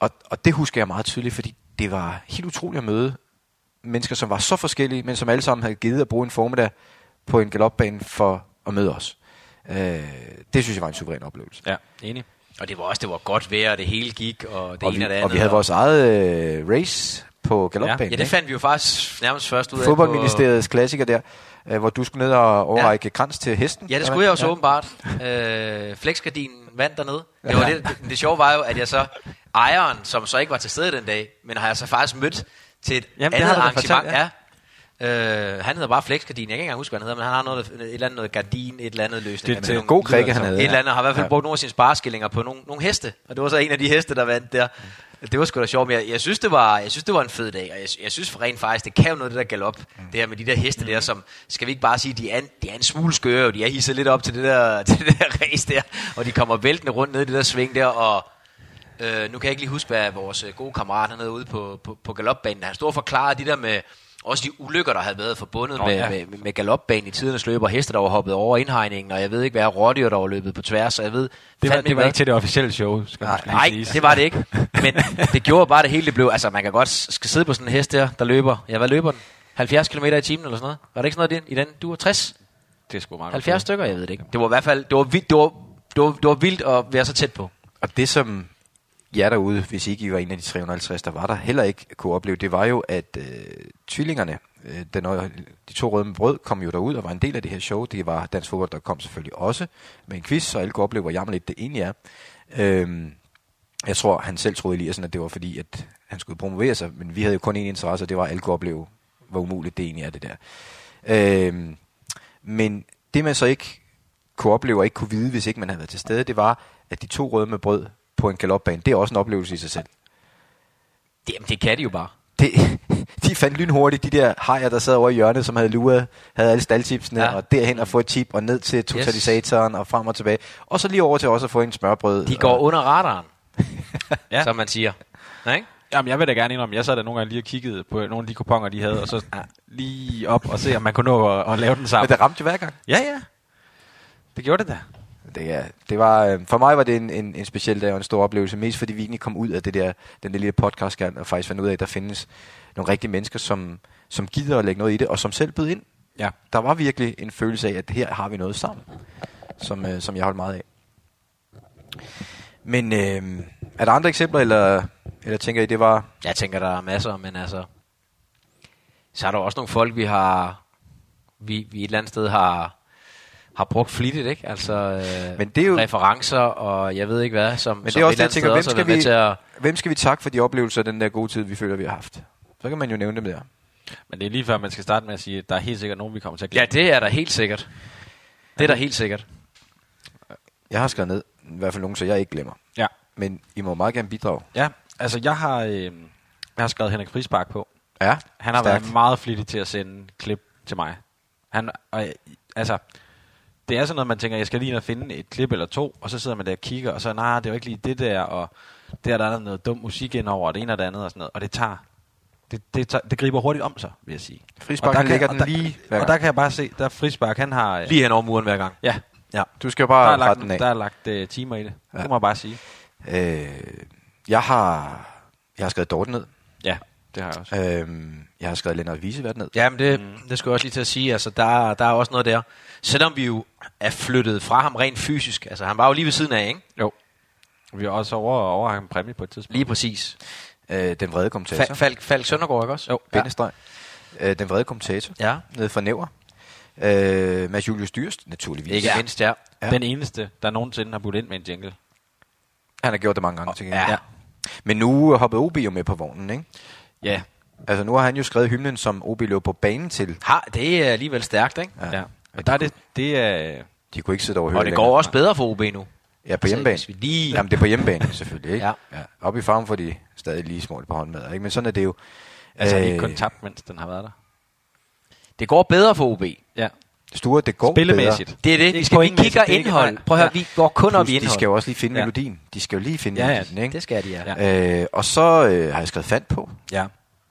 og, og det husker jeg meget tydeligt, fordi det var helt utroligt at møde mennesker, som var så forskellige, men som alle sammen havde givet at bruge en formiddag på en galopbane for at møde os. Øh, det synes jeg var en suveræn oplevelse.
Ja, enig.
Og det var også det var godt vejr, og det hele gik, og det
og,
ene
vi,
og det andet.
og vi havde vores eget øh, race på galopbanen.
Ja, det
ikke?
fandt vi jo faktisk nærmest først ud af.
Fodboldministeriets klassiker der, øh, hvor du skulle ned og overrække ja. krans til hesten.
På, ja, det skulle jeg jo så åbenbart. Øh, Flexgardinen vandt dernede. Det, var det, det, det sjove var jo, at jeg så, ejeren, som så ikke var til stede den dag, men har jeg så faktisk mødt til et
Jamen, det
andet
har du da
arrangement.
fortalt, ja.
ja. Øh, han hedder bare Flexgardin. Jeg kan ikke engang huske, hvad han hedder, men han har noget, et eller andet noget gardin, et eller andet løsning.
Det- det er
en god krikke, han havde.
Et eller andet, og har i hvert fald
Ja.
brugt nogle af sine spareskillinger på nogle, nogle heste. Og det var så en af de heste, der vandt der. Det var sgu da sjovt, men jeg, jeg, synes, det var, jeg synes, det var en fed dag, og jeg, jeg synes for rent faktisk, det kan jo noget, det der galop, mm. det her med de der heste mm. der, som, skal vi ikke bare sige, de er en, de er en smule skøre, og de er hisset lidt op til det der, til det der race der, og de kommer væltende rundt ned i det der sving der, og øh, nu kan jeg ikke lige huske, hvad vores øh, gode kammerat hernede ude på, på, på galopbanen, han stod og forklarede de der med, også de ulykker, der havde været forbundet
Nå,
med,
ja.
med, med galopbanen i tidernes løb, og heste, der var hoppet over indhegningen, og jeg ved ikke hvad, rådyr, der var løbet på tværs, og jeg ved
Det var, det var ikke til det officielle show, skal
Nej,
Nej, det var det ikke. Men det gjorde bare det hele, det blev... Altså, man kan godt skal sidde på sådan en hest der, der løber... Ja, hvad løber den? 70 km i timen eller sådan noget? Var det ikke sådan noget i den? i den? Du var 60?
Det er sgu meget
70 stykker? Jeg ved det ikke. Det var i hvert fald... Det var vildt, det var, det var, det var vildt at være så tæt på.
Og det som jer derude, hvis ikke I var en af de 350, der var der, heller ikke kunne opleve, det var jo, at øh, tvillingerne, øh, den, de to røde med brød, kom jo derud og var en del af det her show. Det var Dansk Fodbold, der kom selvfølgelig også med en quiz, så alle kunne opleve, hvor jammerligt det egentlig er. Øh, jeg tror, han selv troede Eliassen, at det var fordi, at han skulle promovere sig, men vi havde jo kun én interesse, og det var, at alle kunne opleve, hvor umuligt det egentlig er, det der. Øh, men det man så ikke kunne opleve og ikke kunne vide, hvis ikke man havde været til stede, det var, at de to røde med brød på en galopbane, det er også en oplevelse i sig selv.
Det, jamen, det kan de jo bare.
Det, de fandt lynhurtigt de der hajer, der sad over i hjørnet, som havde luret, havde alle staldtipsene,
Ja.
ja. og derhen og få et tip, og ned til totalisatoren, yes. og frem og tilbage. Og så lige over til også at få en smørbrød.
De går
og,
under radaren,
Ja.
ja. som man siger. Nej, ikke?
Jamen, jeg vil da gerne indrømme, jeg sad der nogle gange lige og kiggede på nogle af de kuponer, de havde, og så lige op og se, om man kunne nå at, at lave den
Men
sammen.
det ramte jo hver gang.
Ja, ja. Det gjorde det da.
Det, er, det var, øh, for mig var det en, en, en speciel dag og en stor oplevelse, mest fordi vi egentlig kom ud af det der, den der lille podcast og faktisk fandt ud af, at der findes nogle rigtige mennesker, som, som gider at lægge noget i det, og som selv bød ind.
Ja.
Der var virkelig en følelse af, at her har vi noget sammen, som, øh, som jeg holdt meget af. Men øh, er der andre eksempler, eller, eller tænker I, det var...
Jeg tænker, der er masser, men altså... Så er der også nogle folk, vi har... Vi, vi et eller andet sted har har brugt flittigt, ikke? Altså øh,
Men det er jo-
referencer og jeg ved ikke hvad, som,
Men det
som
er også det,
eller
jeg
andet
tænker, hvem skal, vi,
til at...
hvem skal vi takke for de oplevelser den der gode tid, vi føler, vi har haft? Så kan man jo nævne dem der.
Men det er lige før, man skal starte med at sige, at der er helt sikkert nogen, vi kommer til at
Ja,
glemme.
det er der helt sikkert. Det er der helt sikkert.
Jeg har skrevet ned, i hvert fald nogen, så jeg ikke glemmer.
Ja.
Men I må meget gerne bidrage.
ja, altså jeg har, øh, jeg har skrevet Henrik Frisbak på.
Ja,
Han har
stærkt.
været meget flittig til at sende klip til mig. Han, og, altså, det er sådan noget, man tænker, jeg skal lige ind og finde et klip eller to, og så sidder man der og kigger, og så, nej, det var ikke lige det der, og der, der er noget dum musik ind over, og det ene og det andet, og sådan noget, og det tager, det, det, tager, det griber hurtigt om sig, vil jeg sige.
Frispark,
Og der
han
og
den
der-
lige hver
Og
gang.
der kan jeg bare se, der er han har, øh,
Lige hen over muren hver gang.
ja,
Ja, du skal jo
der
bare
er
rette
lagt,
den af.
der er lagt øh, timer i det,
Ja.
det må jeg bare sige.
Øh, jeg har jeg har skrevet Dorten ned.
Ja, Det har jeg også.
Øhm, jeg har skrevet Lennart Visevært ned.
Ja, men det, mm. det skulle jeg også lige til at sige. Altså, der, der er også noget der. Selvom vi jo er flyttet fra ham rent fysisk. Altså, han var jo lige ved siden af, ikke?
Jo. Vi har også over, over en præmie på et tidspunkt.
Lige præcis.
Øh, den vrede kommentator.
Fa- Falk, Falk Søndergaard, ikke også?
Jo.
Bindestreg. Øh, den vrede kommentator.
Ja.
Nede fra Næver. Øh, Mads Julius Dyrst, naturligvis.
Ikke ja. mindst, ja.
Ja.
Den eneste, der nogensinde har budt ind med en jingle.
Han har gjort det mange gange, tænker
Ja.
jeg. Men nu hoppede OB jo med på vognen, ikke?
Ja.
Altså, nu har han jo skrevet hymnen, som OB lå på banen til.
Har, det er alligevel stærkt, ikke?
ja. Og der er det, det er...
De kunne ikke sidde over
Og det går også bedre for OB nu.
Ja, på
Altså,
hjemmebane.
vi lige-
Jamen, det er på hjemmebane, selvfølgelig, ikke?
Ja.
ja. Oppe i farven får de stadig lige små på håndmad, ikke? Men sådan er det jo.
Altså,
Øh,
ikke kun tabt, mens den har været der.
Det går bedre for OB.
Ja.
Sture, det går
Spillemæssigt.
bedre.
Det er det. Vi, skal, vi kigger
er
indhold. Prøv at høre,
Ja.
vi går kun op
Plus,
i indhold.
de skal jo også lige finde
Ja.
melodien. De skal jo lige finde
Ja, ja,
melodien, ikke?
Det skal de, ja.
Øh, og så øh, har jeg skrevet fandt på.
Ja.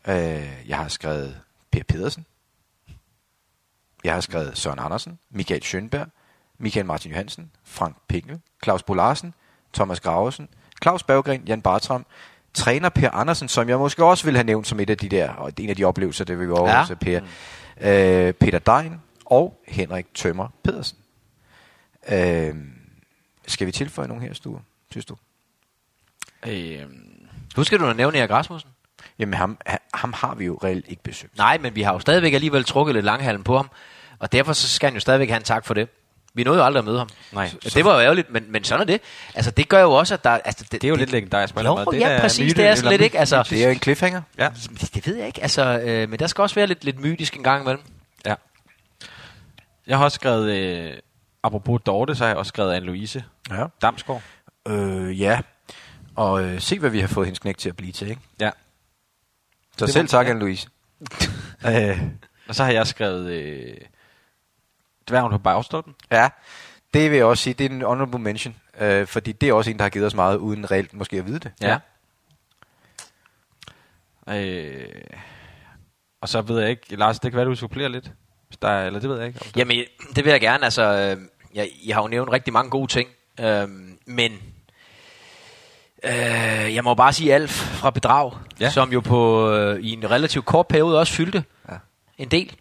Øh, jeg har skrevet Per Pedersen. Jeg har skrevet Søren Andersen, Michael Schønberg, Michael Martin Johansen, Frank Pinkel, Claus Bolarsen, Thomas Graversen, Claus Berggren, Jan Bartram, træner Per Andersen, som jeg måske også ville have nævnt som et af de der, og en af de oplevelser, det vil vi også ja. Per. Øh, Peter Dein og Henrik Tømmer Pedersen. Øh, skal vi tilføje nogen her, Stue, synes du?
Øh,
Nu skal du da nævne Erik Rasmussen.
Jamen, ham, ha- ham har vi jo reelt ikke besøgt.
Nej, men vi har jo stadigvæk alligevel trukket lidt langhalm på ham. Og derfor så skal han jo stadigvæk have en tak for det. Vi nåede jo aldrig at møde ham.
Nej.
Så, det var jo ærgerligt, men, men sådan er det. Altså, det gør jo også, at der... Altså,
det er jo lidt legendarisk
Jo.
Det
ja,
er
præcis.
myte-
det er lidt, ikke? Altså,
Det er jo en cliffhanger.
Ja.
det, det ved jeg ikke. Altså, øh, men der skal også være lidt, lidt mytisk en gang imellem.
ja. Jeg har også skrevet, øh, apropos Dorte, så har jeg også skrevet Anne-Louise
Ja.
Damsgaard.
Øh, ja. Og øh, se, hvad vi har fået hendes knæk til at blive til, ikke?
Ja.
Så
Det
selv tak,
ja.
Anne-Louise.
Øh, og så har jeg skrevet øh, Dværgen på bagstolpen.
Ja, det vil jeg også sige, det er en honorable mention. Øh, fordi det er også en, der har givet os meget, uden reelt måske at vide det.
Ja. Øh, og så ved jeg ikke, Lars, det kan være, du supplerer lidt. Hvis der er, eller det ved jeg ikke. om der-
Jamen, det vil jeg gerne. Altså, øh, jeg, jeg har jo nævnt rigtig mange gode ting. Øh, men øh, jeg må bare sige Alf fra Bedrag,
Ja.
ja. som jo på øh, i en relativt kort periode også fyldte
Ja.
en del.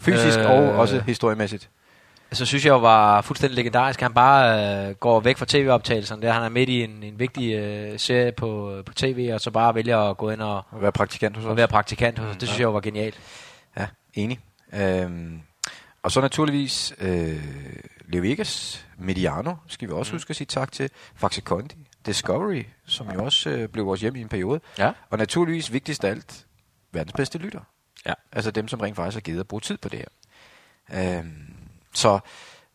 Fysisk
Øh,
og også historiemæssigt.
Så synes jeg jo var fuldstændig legendarisk. Han bare øh, går væk fra tv-optagelserne. Der han er midt i en, en vigtig øh, serie på, på tv, og så bare vælger at gå ind og,
At være praktikant hos os.
og være praktikant. hos os. Det synes jeg jo var genialt.
Ja, enig. Øhm, og så naturligvis øh, Leo Vegas, Mediano, skal vi også mm. huske at sige tak til. Faxe Kondi, Discovery, som jo også øh, blev vores hjem i en periode.
Ja.
Og naturligvis vigtigst af alt, verdens bedste lytter.
Ja.
Altså dem, som rent faktisk har givet at bruge tid på det her. Øhm, så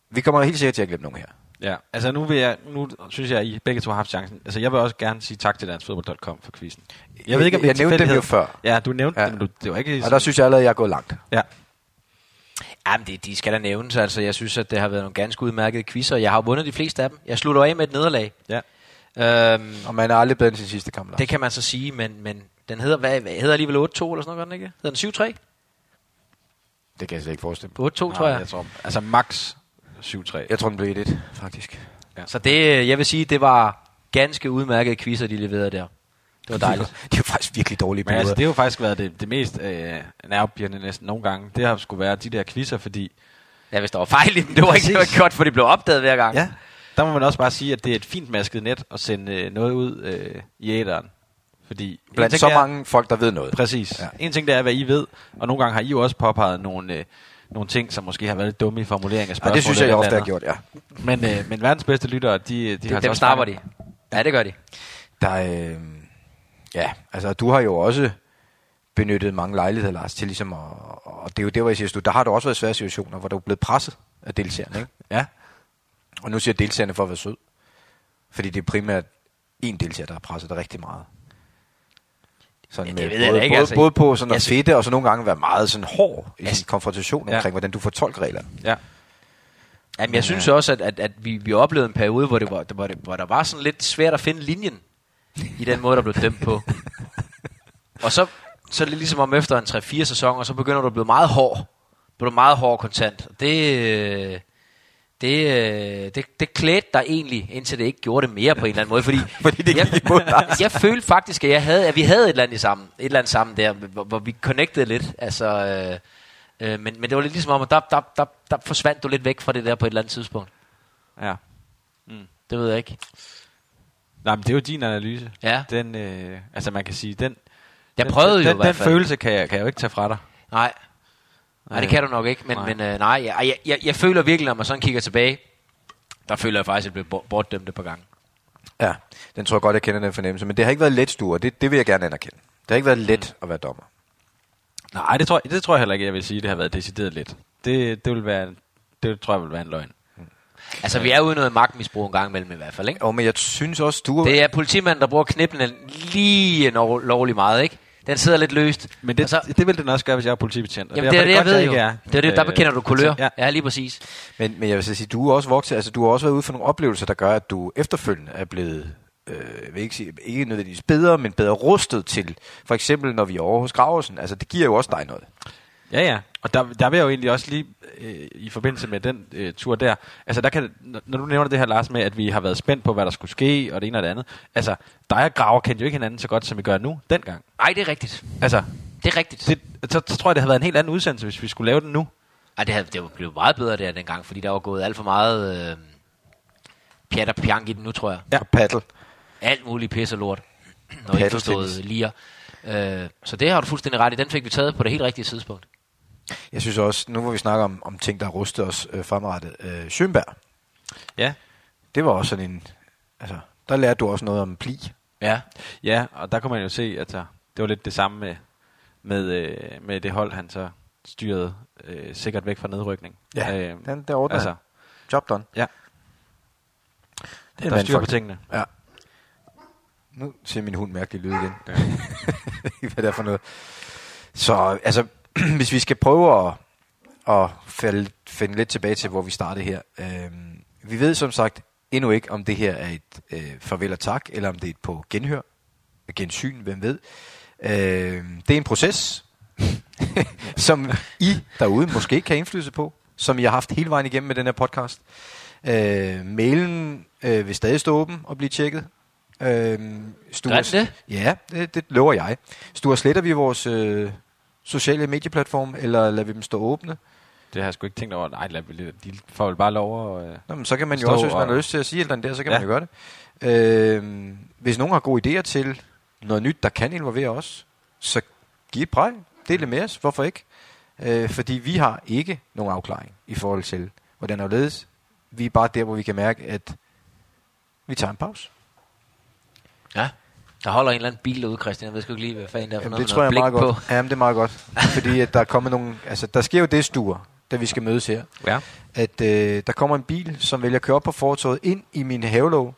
vi kommer helt sikkert til at glemme nogen her.
Ja, altså nu, vil jeg, nu synes jeg, at I begge to har haft chancen. Altså jeg vil også gerne sige tak til danskfodbold.com for quizzen.
Jeg ved ikke, om jeg nævnte dem jo før.
Ja, du nævnte
Ja.
dem, du, det var ikke...
Og der synes jeg allerede, at jeg er gået langt.
ja.
Jamen, det, de skal da nævnes. Altså, jeg synes, at det har været nogle ganske udmærkede quizzer. Jeg har vundet de fleste af dem. Jeg slutter af med et nederlag.
ja.
Øhm,
Og man er aldrig bedre end sin sidste kamp. Lars.
det kan man så sige, men, men den hedder, hvad, hvad hedder alligevel 8-2 eller sådan noget, gør den ikke? Hedder den 7-3?
det kan jeg slet ikke forestille mig.
8-2, tror jeg.
jeg tror, altså max 7-3.
Jeg tror, den blev 1 faktisk.
Så det, jeg vil sige, det var ganske udmærkede quizzer, de leverede der. Det var dejligt.
Det jo faktisk virkelig dårlige
Men altså, det har jo faktisk været det, det mest øh, nervepirrende næsten nogle gange. Det har skulle være de der quizzer, fordi
Ja, hvis der var fejl i dem, det var ikke, var ikke godt, for de blev opdaget hver gang.
ja, der må man også bare sige, at det er et fint masket net at sende øh, noget ud øh, i æderen. Fordi
Blandt så
er-
mange folk, der ved noget.
Præcis.
Ja.
Ja. En ting det er, hvad I ved, og nogle gange har I jo også påpeget nogle, øh, nogle ting, som måske har været lidt dumme i formulering af
Ja,
spørgsmål.
det synes jeg, jeg ofte har gjort, ja.
Men, øh, men verdens bedste lyttere, de, de har
Det,
altså
dem snapper de. Ja, det gør de.
Der, øh, ja, altså du har jo også benyttet mange lejligheder, Lars, til ligesom at, og det er jo det, hvor jeg siger, du, der har du også været svære situationer, hvor du er blevet presset af deltagerne, ikke?
Ja.
Og nu siger deltagerne for at være sød. Fordi det er primært en deltager, der har presset dig rigtig meget. Sådan
Ja, det
med
ved jeg
både,
ikke,
både,
altså.
både på sådan at
Altså-
fedte, og så nogle gange være meget sådan hård i
Altså-
sin konfrontation
Ja.
omkring, hvordan du fortolker reglerne.
Ja.
Jamen, jeg synes også, at, at, at vi, vi oplevede en periode, hvor, det var, hvor, det, hvor der var sådan lidt svært at finde linjen i den måde, der blev dømt på. Og så, så er det ligesom om efter en 3-4 sæsoner, så begynder du at blive meget hård. Bliver du meget hård kontant. Det, øh, det det, øh, det, det klædte dig egentlig, indtil det ikke gjorde det mere på en eller anden måde. Fordi,
Fordi det
jeg,
dig.
jeg følte faktisk, at, jeg havde, at vi havde et eller andet sammen, et eller andet sammen der, hvor, hvor vi connectede lidt. Altså, øh, øh, men, men det var lidt ligesom om, at der, der, der, der forsvandt du lidt væk fra det der på et eller andet tidspunkt.
Ja.
Det ved jeg ikke.
Nej, men det er jo din analyse.
Ja.
Den, øh, altså man kan sige, den,
Jeg
den,
prøvede
den,
jo i
den,
hvert
den
fald.
følelse kan jeg, kan jeg jo ikke tage fra dig.
Nej. Nej, det kan du nok ikke, men,
Nej.
men øh, nej, jeg, jeg, jeg, jeg føler virkelig, når man sådan kigger tilbage, der føler jeg faktisk, at jeg blev bort- bortdømt et par gange.
Ja, den tror jeg godt, jeg kender den fornemmelse. Men det har ikke været let, Sture. Det, det vil jeg gerne anerkende. Det har ikke været let at være dommer.
Nej, det tror, jeg, det tror jeg heller ikke, jeg vil sige, det har været decideret lidt. Det, det vil være, det tror jeg vil være en løgn.
Altså, vi er ude i noget magtmisbrug en gang imellem i hvert fald, ikke?
Og men jeg synes også, Sture...
Det er politimanden, der bruger knippene lige lov, lovlig meget, ikke? Den sidder lidt løst.
Men det,
så,
det vil den også gøre, hvis jeg er politibetjent.
jamen, det er det, jeg
derfor
ved
godt,
jo.
ikke er.
Det er det, der
Øh,
bekender du kulør.
Ja.
Ja, lige præcis.
Men, men jeg vil sige, du er også vokset, altså du har også været ude for nogle oplevelser, der gør, at du efterfølgende er blevet, øh, jeg vil ikke sige, ikke nødvendigvis bedre, men bedre rustet til, for eksempel når vi er over hos Graversen. Altså det giver jo også dig noget.
Ja, ja. Og der, der vil jeg jo egentlig også lige, øh, i forbindelse med den øh, tur der, altså der kan, når du nævner det her, Lars, med, at vi har været spændt på, hvad der skulle ske, og det ene og det andet. Altså, dig og Graver kendte jo ikke hinanden så godt, som vi gør nu, dengang.
Nej, det er rigtigt.
Altså,
Det er rigtigt.
det, så, så tror jeg, det havde været en helt anden udsendelse, hvis vi skulle lave den nu.
Ej, det, havde, det var blevet meget bedre der dengang, fordi der var gået alt for meget øh, pjat og pjank i den nu, tror jeg.
Ja. Og paddle.
Alt muligt pisse og lort. Når ikke forstået
Paddeltennis.
liger. Øh, så det har du fuldstændig ret i. Den fik vi taget på det helt rigtige tidspunkt.
Jeg synes også, nu hvor vi snakker om, om ting, der har rustet os øh, fremrettet. Øh, Schönberg,
Ja.
det var også sådan en, altså, der lærte du også noget om pli.
Ja.
Ja, og der kunne man jo se, at der, det var lidt det samme med, med, øh, med det hold, han så styrede øh, sikkert væk fra nedrykning. øh,
den der ordner
altså,
altså, Job done.
ja,
Det
der er styr på tingene.
Ja. Nu ser min hund mærkelig lyd igen. Hvad det er for noget. Så altså, hvis vi skal prøve at, at falde, finde lidt tilbage til, hvor vi startede her. Øhm, vi ved som sagt endnu ikke, om det her er et øh, farvel og tak, eller om det er et på genhør, gensyn, hvem ved. Øhm, det er en proces, som I derude måske kan have indflydelse på, som I har haft hele vejen igennem med den her podcast. Øh, mailen øh, vil stadig stå åben og blive tjekket. Øh,
den det?
Ja, det, det lover jeg. Stuer sletter vi vores øh, sociale medieplatform, eller lader vi dem stå åbne?
Det har jeg sgu ikke tænkt over. Nej, lad, de får vel bare lov at... Øh,
Nå, men så kan man jo også, hvis man har lyst til at sige et eller andet der, så kan
Ja.
man jo gøre det. Øh, hvis nogen har gode idéer til noget nyt, der kan involvere os, så giv et præg. Del det med os. Hvorfor ikke? Øh, fordi vi har ikke nogen afklaring i forhold til, hvordan det ledes. Vi er bare der, hvor vi kan mærke, at vi tager en pause.
Ja. Der holder en eller anden bil derude, Christian. Jeg ved sgu ikke lige, hvad fanden der er for
Jamen,
noget,
det tror jeg er
noget
meget
blik
godt. Jamen, det er meget godt. Fordi at der er kommet nogle... Altså, der sker jo det, stuer, da vi skal mødes her.
ja.
At øh, der kommer en bil, som vælger at køre op på fortoget ind i min havelåg,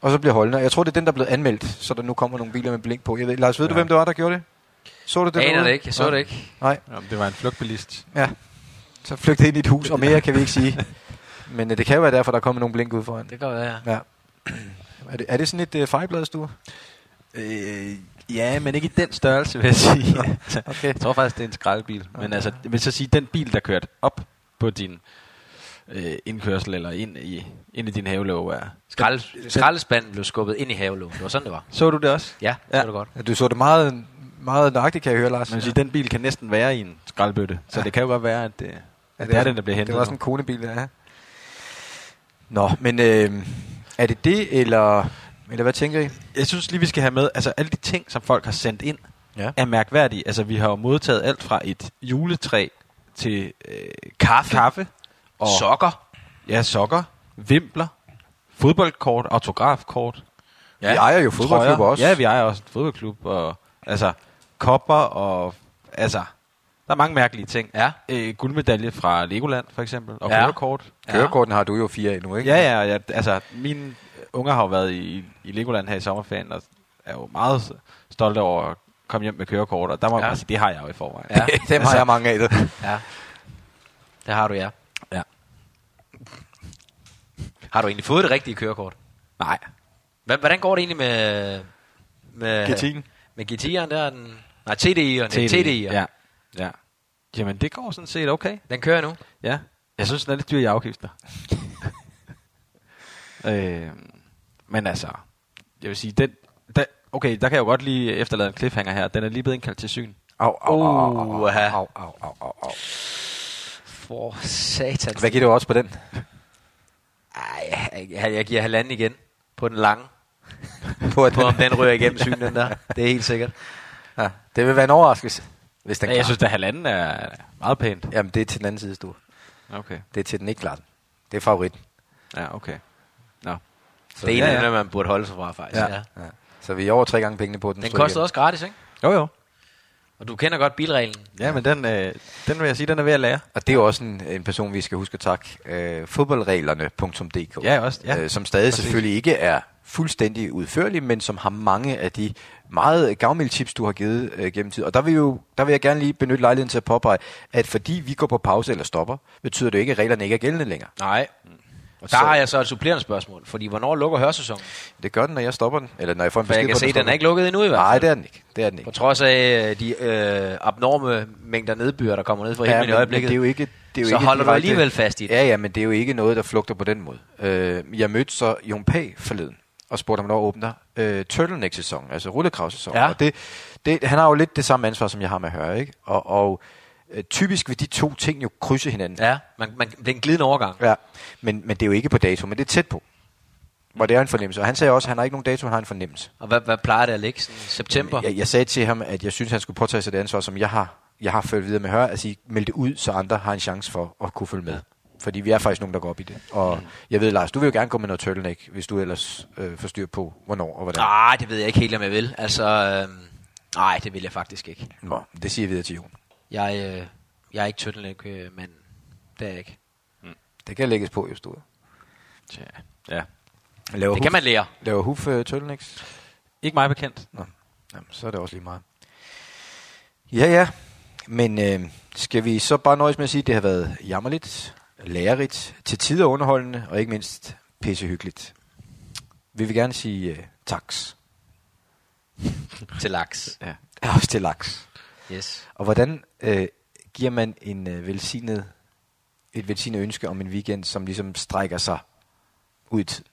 og så bliver holdende. Jeg tror, det er den, der er blevet anmeldt, så der nu kommer nogle biler med blink på. Jeg ved, Lars, ved ja. du, hvem det var, der gjorde det? Så du det
på. Jeg aner det ikke. Jeg så
Nej.
det ikke.
Nej,
Jamen, det var en flugtbilist.
ja. Så flygtede ind i et hus, og mere kan vi ikke sige. Men øh, det kan jo være derfor, der kommer nogle blink ud foran.
Det kan være, ja.
Ja. Er det, er det sådan et øh, fejlbladstue?
Øh, ja, men ikke i den størrelse, vil jeg sige.
Okay.
jeg tror faktisk, det er en skraldebil. Men altså, jeg vil så sige, den bil, der kørte op på din øh, indkørsel eller ind i, ind i din havelåg er...
Skrald, skraldespanden blev skubbet ind i havelågen. Det var sådan, det var.
Så du det også?
Ja, det
Ja.
var det godt.
Ja, Du så det meget, meget nøjagtigt, kan jeg høre, Lars.
Vil sige, den bil kan næsten være i en skraldbøtte. Så
Ja.
det kan jo godt være, at det,
Ja,
at det er den, der bliver hentet.
Det var sådan en konebil, ja. Nå, men øh, er det det, eller, eller hvad tænker I?
Jeg synes lige, vi skal have med, altså alle de ting, som folk har sendt ind,
Ja.
er mærkværdige. Altså, vi har jo modtaget alt fra et juletræ til øh, kaffe, kaffe og
Sokker.
ja, sokker, vimpler, fodboldkort, autografkort.
Ja. Vi ejer jo fodboldklubber
trøjer.
også.
Ja, vi ejer også en fodboldklub, og altså kopper, og altså, der er mange mærkelige ting.
Ja.
Øh, guldmedalje fra Legoland, for eksempel, og
Ja.
kørekort.
Kørekorten har du jo fire af nu, ikke?
Ja, ja, ja, altså, mine unger har jo været i, i Legoland her i sommerferien, og er jo meget stolte over at komme hjem med kørekort, og der må
Ja.
altså, det har jeg jo i forvejen.
Ja.
Dem har jeg mange af. Det.
Ja. Det har du, ja.
Ja.
Har du egentlig fået det rigtige kørekort?
Nej.
Hvordan går det egentlig med... med
GT'en.
Med GT'eren der? er Den, nej, TDI'eren. TDI'eren.
Ja. ja. Jamen, det går sådan set okay.
Den kører nu.
Ja. Jeg synes, den er lidt dyr i afgifter. Øh, men altså, jeg vil sige, den, der, okay, der kan jeg jo godt lige efterlade en cliffhanger her. Den er lige blevet indkaldt til syn.
Au, au, au, au, au, au, au, au, au, au.
For satan.
Hvad giver du også på den?
Ej, jeg, jeg giver halvanden igen på den lange.
På, at
På om den ryger igennem synen, den der. Det er helt sikkert.
ja, det vil være en overraskelse, hvis den
Ja, jeg synes, at halvanden er meget pænt.
Jamen, det er til den anden side, stue.
Okay.
Det er til den ikke klart. Det er favoritten.
Ja, okay. Nå.
Så,
Det er en af
ja.
man burde holde sig fra, faktisk. Ja.
ja. ja. Så vi er over tre gange pengene på den.
Den koster
igen.
også gratis, ikke?
Jo, jo.
Og du kender godt bilreglen.
Ja, men den, øh, den vil jeg sige, den er ved at lære.
Og det er jo også en, en person, vi skal huske at takke. Øh, fodboldreglerne.dk.
Ja, også, ja.
Øh, som stadig
Præcis.
selvfølgelig ikke er fuldstændig udførlig, men som har mange af de meget gavmilde tips, du har givet øh, gennem tid. Og der vil, jo, der vil jeg gerne lige benytte lejligheden til at påpege, at fordi vi går på pause eller stopper, betyder det ikke, at reglerne ikke er gældende længere.
Nej. Og der
Så-
har jeg så et supplerende spørgsmål. Fordi hvornår lukker hørsæsonen?
Det gør den, når jeg stopper den, eller når jeg får en
For jeg
besked
kan
på,
se,
den
den er ikke lukket endnu i hvert
Nej,
fald.
det er den ikke. Det er den ikke.
På trods af øh, de øh, abnorme mængder nedbør, der kommer ned fra himlen i øjeblikket.
Det er jo ikke, det er jo
så
ikke
holder du alligevel fast i det.
Ja, ja, men det er jo ikke noget, der flugter på den måde. Øh, jeg mødte så Jon Pag forleden, og spurgte ham, hvornår åbner øh, turtleneck-sæsonen, altså rullekravsæsonen.
Ja.
Og det, det, han har jo lidt det samme ansvar, som jeg har med at høre, ikke? Og, og øh, typisk vil de to ting jo krydse hinanden.
Ja, man, man, det er en glidende overgang.
Ja, men, men det er jo ikke på dato, men det er tæt på. Hvor det er en fornemmelse. Og han sagde også, at han har ikke nogen dato, han har en fornemmelse.
Og hvad, hvad plejer det at ligge? Sådan september?
Jeg, jeg sagde til ham, at jeg synes, han skulle påtage sig det ansvar, som jeg har, jeg har ført videre med høre, at sige, meld det ud, så andre har en chance for at kunne følge med. Fordi vi er faktisk nogen, der går op i det. Og jeg ved, Lars, du vil jo gerne gå med noget turtleneck, hvis du ellers øh, får styr på, hvornår og hvordan.
Nej, det ved jeg ikke helt, om jeg vil. Altså, øh, nej, det vil jeg faktisk ikke.
Nå, det siger jeg videre til Jon.
Jeg, øh, jeg er ikke turtleneck øh. Det er jeg ikke.
Det kan lægges på, just du.
Tja, ja.
Laver
Det kan man lære.
Laver Huf uh, turtlenecks?
Ikke mig bekendt.
Nå, Jamen, så er det også lige meget. Ja, ja. Men øh, skal vi så bare nøjes med at sige, at det har været jammerligt, lærerigt, til tider underholdende, og ikke mindst pissehyggeligt. Vi vil gerne sige øh, taks.
Til laks.
Ja.
Ja, også til laks.
Yes.
Og hvordan øh, giver man en øh, velsignet, et velsignet ønske om en weekend, som ligesom strækker sig ud i tid?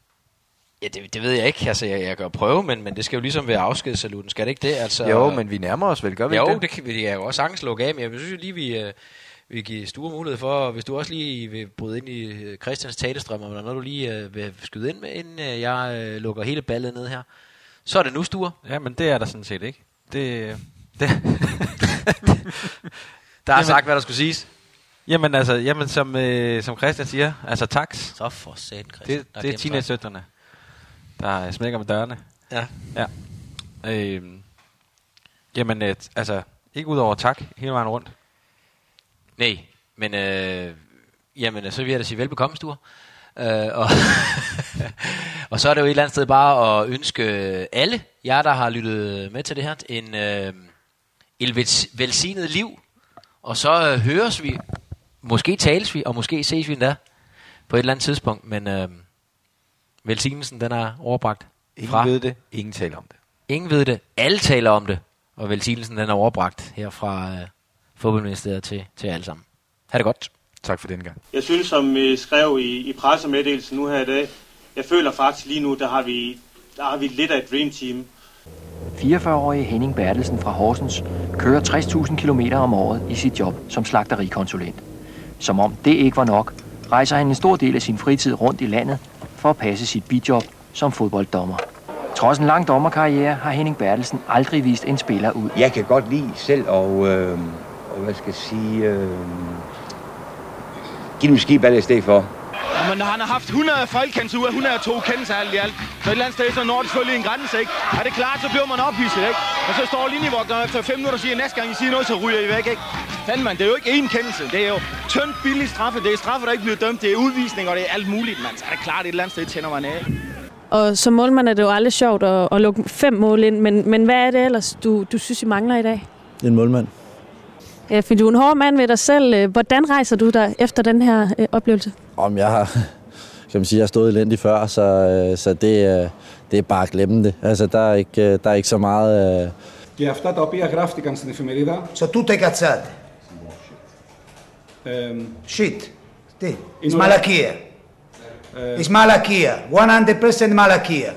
Ja, det, det ved jeg ikke. Altså, jeg, jeg kan jo prøve, men, men det skal jo ligesom være afskedssaluten. Skal det ikke det? Altså,
Jo, men vi nærmer os vel, gør vi
Jo,
ikke det?
det kan vi jeg jo også sagtens lukke af, men jeg synes jo lige, vi, øh, vi giver store mulighed for, hvis du også lige vil bryde ind i øh, Christians talestrøm, og der er noget, du lige øh, vil skyde ind med, inden øh, jeg øh, lukker hele ballet ned her, så er det nu, Sture.
Ja, men det er der sådan set ikke. Det, det
Der har
Jamen-
sagt, hvad der skulle siges.
jamen altså, jamen, som, øh, som Christian siger, altså taks.
Så for satan, Christian.
Det,
Der
det er teenage-søtterne, der smækker med dørene.
Ja.
Ja. Øhm, jamen, øh, altså, ikke ud over tak hele vejen rundt.
Nej, men øh, jamen, så vil jeg da sige velbekomme, Sture. Øh, og, og så er det jo et eller andet sted bare at ønske alle jer, der har lyttet med til det her, en, øh, vels- velsignet liv. Og så øh, høres vi, måske tales vi, og måske ses vi endda på et eller andet tidspunkt. Men øh, velsignelsen, den er overbragt
Ingen
fra.
ved det, ingen taler om det.
Ingen ved det. Alle taler om det. Og velsignelsen, den er overbragt her fra øh, fodboldministeriet til, til alle sammen. Ha' det godt.
Tak for den gang.
Jeg synes, som vi skrev i, i pressemeddelelsen nu her i dag, jeg føler faktisk lige nu, der har vi, der har vi lidt af et dream team.
44-årige Henning Bertelsen fra Horsens kører 60.000 km om året i sit job som slagterikonsulent. Som om det ikke var nok, rejser han en stor del af sin fritid rundt i landet for at passe sit bidjob som fodbolddommer. Trods en lang dommerkarriere har Henning Bertelsen aldrig vist en spiller ud.
Jeg kan godt lide selv og, øh, og hvad skal jeg sige, øh, give dem skiball i stedet for.
Men når han har haft 100 folkekendelser ud af 102 kendelser alt i alt, så et eller andet sted, så når det selvfølgelig en grænse, ikke? Er det klart, så bliver man ophidset, ikke? Og så står linjevogteren efter 5 minutter og siger, næste gang I siger noget, så ryger I væk, ikke? Fanden, man, det er jo ikke én kendelse. Det er jo tyndt billig straffe. Det er straffe, der ikke bliver dømt. Det er udvisning, og det er alt muligt, mand. Så er det klart, et eller andet sted tænder man af.
Og som målmand er det jo aldrig sjovt at, at lukke fem mål ind, men, men hvad er det ellers, du, du synes, I mangler i dag?
En målmand.
Ja, for du er en hård mand ved dig selv. Øh, Hvordan rejser du dig efter den her øh, oplevelse?
Om jeg har, kan man sige, jeg har stået elendigt før, så, øh, så det, øh, det er bare at glemme det. Altså, der er ikke, øh, der er ikke så meget... øh,
Και αυτά τα οποία γράφτηκαν στην εφημερίδα,
Så tutte cazzate.
ε,
Shit. Τι.
Είναι
Μαλακία.
Ε,
It's μαλακία. 100% μαλακία.